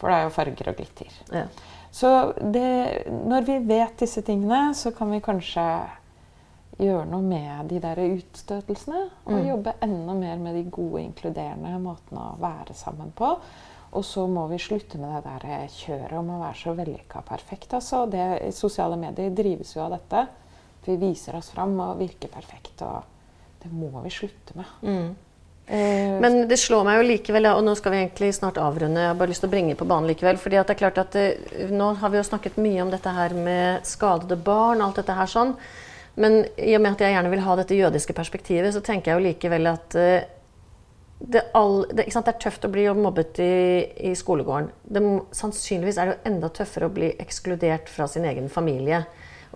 For det er jo farger og glitter. Ja. Så det, når vi vet disse tingene, så kan vi kanskje gjøre noe med de der utstøtelsene. Og jobbe enda mer med de gode, inkluderende måtene å være sammen på. Og så må vi slutte med det der kjøret om å være så vellykka perfekt. Altså. Det, sosiale medier drives jo av dette. Vi viser oss fram og virker perfekt. Og det må vi slutte med. Mm. Men det slår meg jo likevel, og nå skal vi egentlig snart avrunde, jeg har bare lyst til å bringe på banen likevel. fordi at det er klart at eh, Nå har vi jo snakket mye om dette her med skadede barn, alt dette her sånn. Men i og med at jeg gjerne vil ha dette jødiske perspektivet, så tenker jeg jo likevel at eh, det, all, det, det er tøft å bli mobbet i, i skolegården. Det, sannsynligvis er det jo enda tøffere å bli ekskludert fra sin egen familie.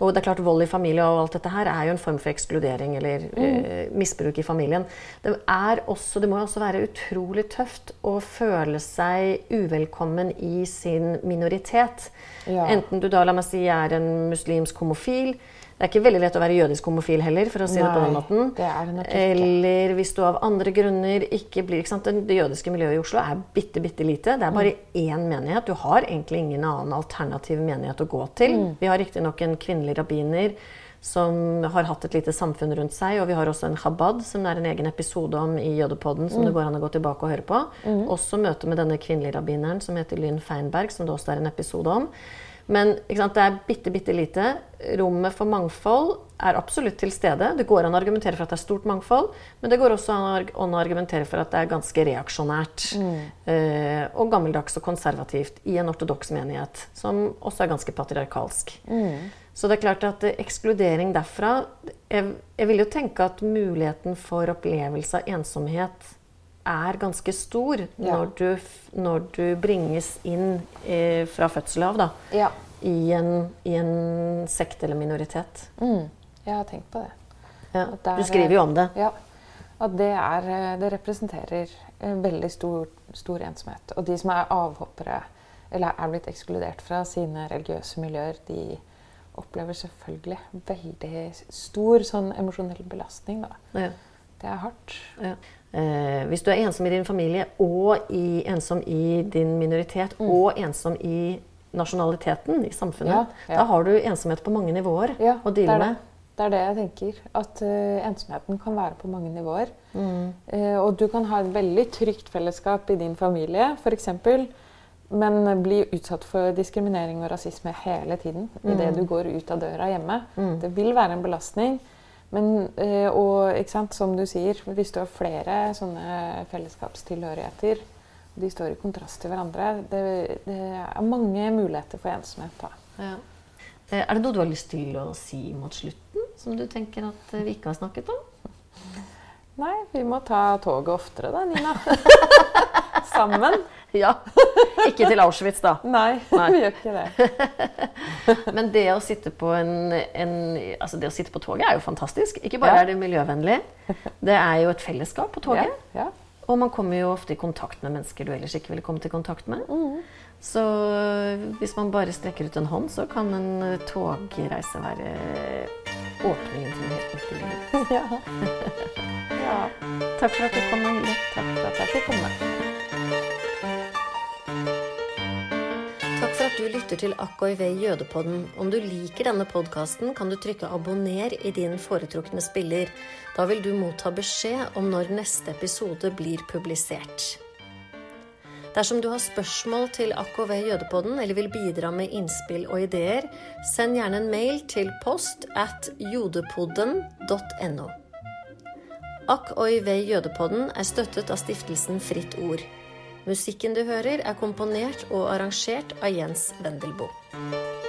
Og det er klart Vold i familie og alt dette her er jo en form for ekskludering eller eh, misbruk i familien. Det, er også, det må jo også være utrolig tøft å føle seg uvelkommen i sin minoritet. Ja. Enten du da la meg si, er en muslimsk homofil. Det er ikke veldig lett å være jødisk homofil heller, for å si det på den måten. det er det nok ikke. Eller hvis du av andre grunner ikke blir ikke sant? Det jødiske miljøet i Oslo er bitte, bitte lite. Det er bare Mm. én menighet. Du har egentlig ingen annen alternativ menighet å gå til. Mm. Vi har riktignok en kvinnelig rabbiner som har hatt et lite samfunn rundt seg. Og vi har også en chabad, som det er en egen episode om i Jødepodden, som det går an å gå tilbake og høre på. Også møte med denne kvinnelige rabbineren som heter Lynn Feinberg, som det også er en episode om. Men sant, det er bitte, bitte lite. Rommet for mangfold er absolutt til stede. Det går an å argumentere for at det er stort mangfold, men det går også an å argumentere for at det er ganske reaksjonært. Eh, og gammeldags og konservativt i en ortodoks menighet, som også er ganske patriarkalsk. Så det er klart at eh, ekskludering derfra jeg, jeg vil jo tenke at muligheten for opplevelse av ensomhet er ganske stor når, du, når du bringes inn eh, fra fødsel av da, ja. i, en, i en sekt eller minoritet. Mm, jeg har tenkt på det. Ja. der, er- Du skriver jo om det. Ja. At det, er, eh, det representerer en veldig stor, stor ensomhet. Og de som er avhoppere, eller er blitt ekskludert fra sine religiøse miljøer, de opplever selvfølgelig veldig stor sånn emosjonell belastning. Da. Ja. Det er hardt. Ja. Eh, hvis du er ensom i din familie og i, ensom i din minoritet Mm. og ensom i nasjonaliteten i samfunnet, Ja, da har du ensomhet på mange nivåer å deale med. Det er det jeg tenker. At uh, ensomheten kan være på mange nivåer. Mm. Uh, og du kan ha et veldig trygt fellesskap i din familie, f.eks., men bli utsatt for diskriminering og rasisme hele tiden idet Mm. du går ut av døra hjemme. Det vil være en belastning. Men, eh, og som du sier, hvis du har flere sånne fellesskapstilhørigheter, de står i kontrast til hverandre, det, det er mange muligheter for ensomhet. Ja. Eh, Er det noe du har lyst til å si mot slutten, som du tenker at eh, vi ikke har snakket om? Nei, vi må ta toget oftere da, Nina. *laughs* Sammen. *laughs* Ja. Ikke til Auschwitz, da. Nei, *laughs* Nei. vi gjør ikke det. *laughs* Men det å sitte på en, en altså det å sitte på toget er jo fantastisk. Ikke bare Ja. er det miljøvennlig, det er jo et fellesskap på toget. Ja. Og man kommer jo ofte i kontakt med mennesker du ellers ikke ville kommet i kontakt med. Så hvis man bare strekker ut en hånd, så kan en eh, togreise være åpningen til helt nytt liv. Ja. ja. Takk for at du kom, Hilde. Takk for at jeg fikk komme. Du lytter til AKIV Jødepodden. Om du liker denne podkasten, kan du trykke 'abonner' i din foretrukne spiller. Da vil du motta beskjed om når neste episode blir publisert. Dersom du har spørsmål til AKV Jødepodden eller vil bidra med innspill og ideer, send gjerne en mail til post at jodepodden.no. AKOIV Jødepodden er støttet av stiftelsen Fritt Ord. Musikken du hører, er komponert og arrangert av Jens Wendelboe.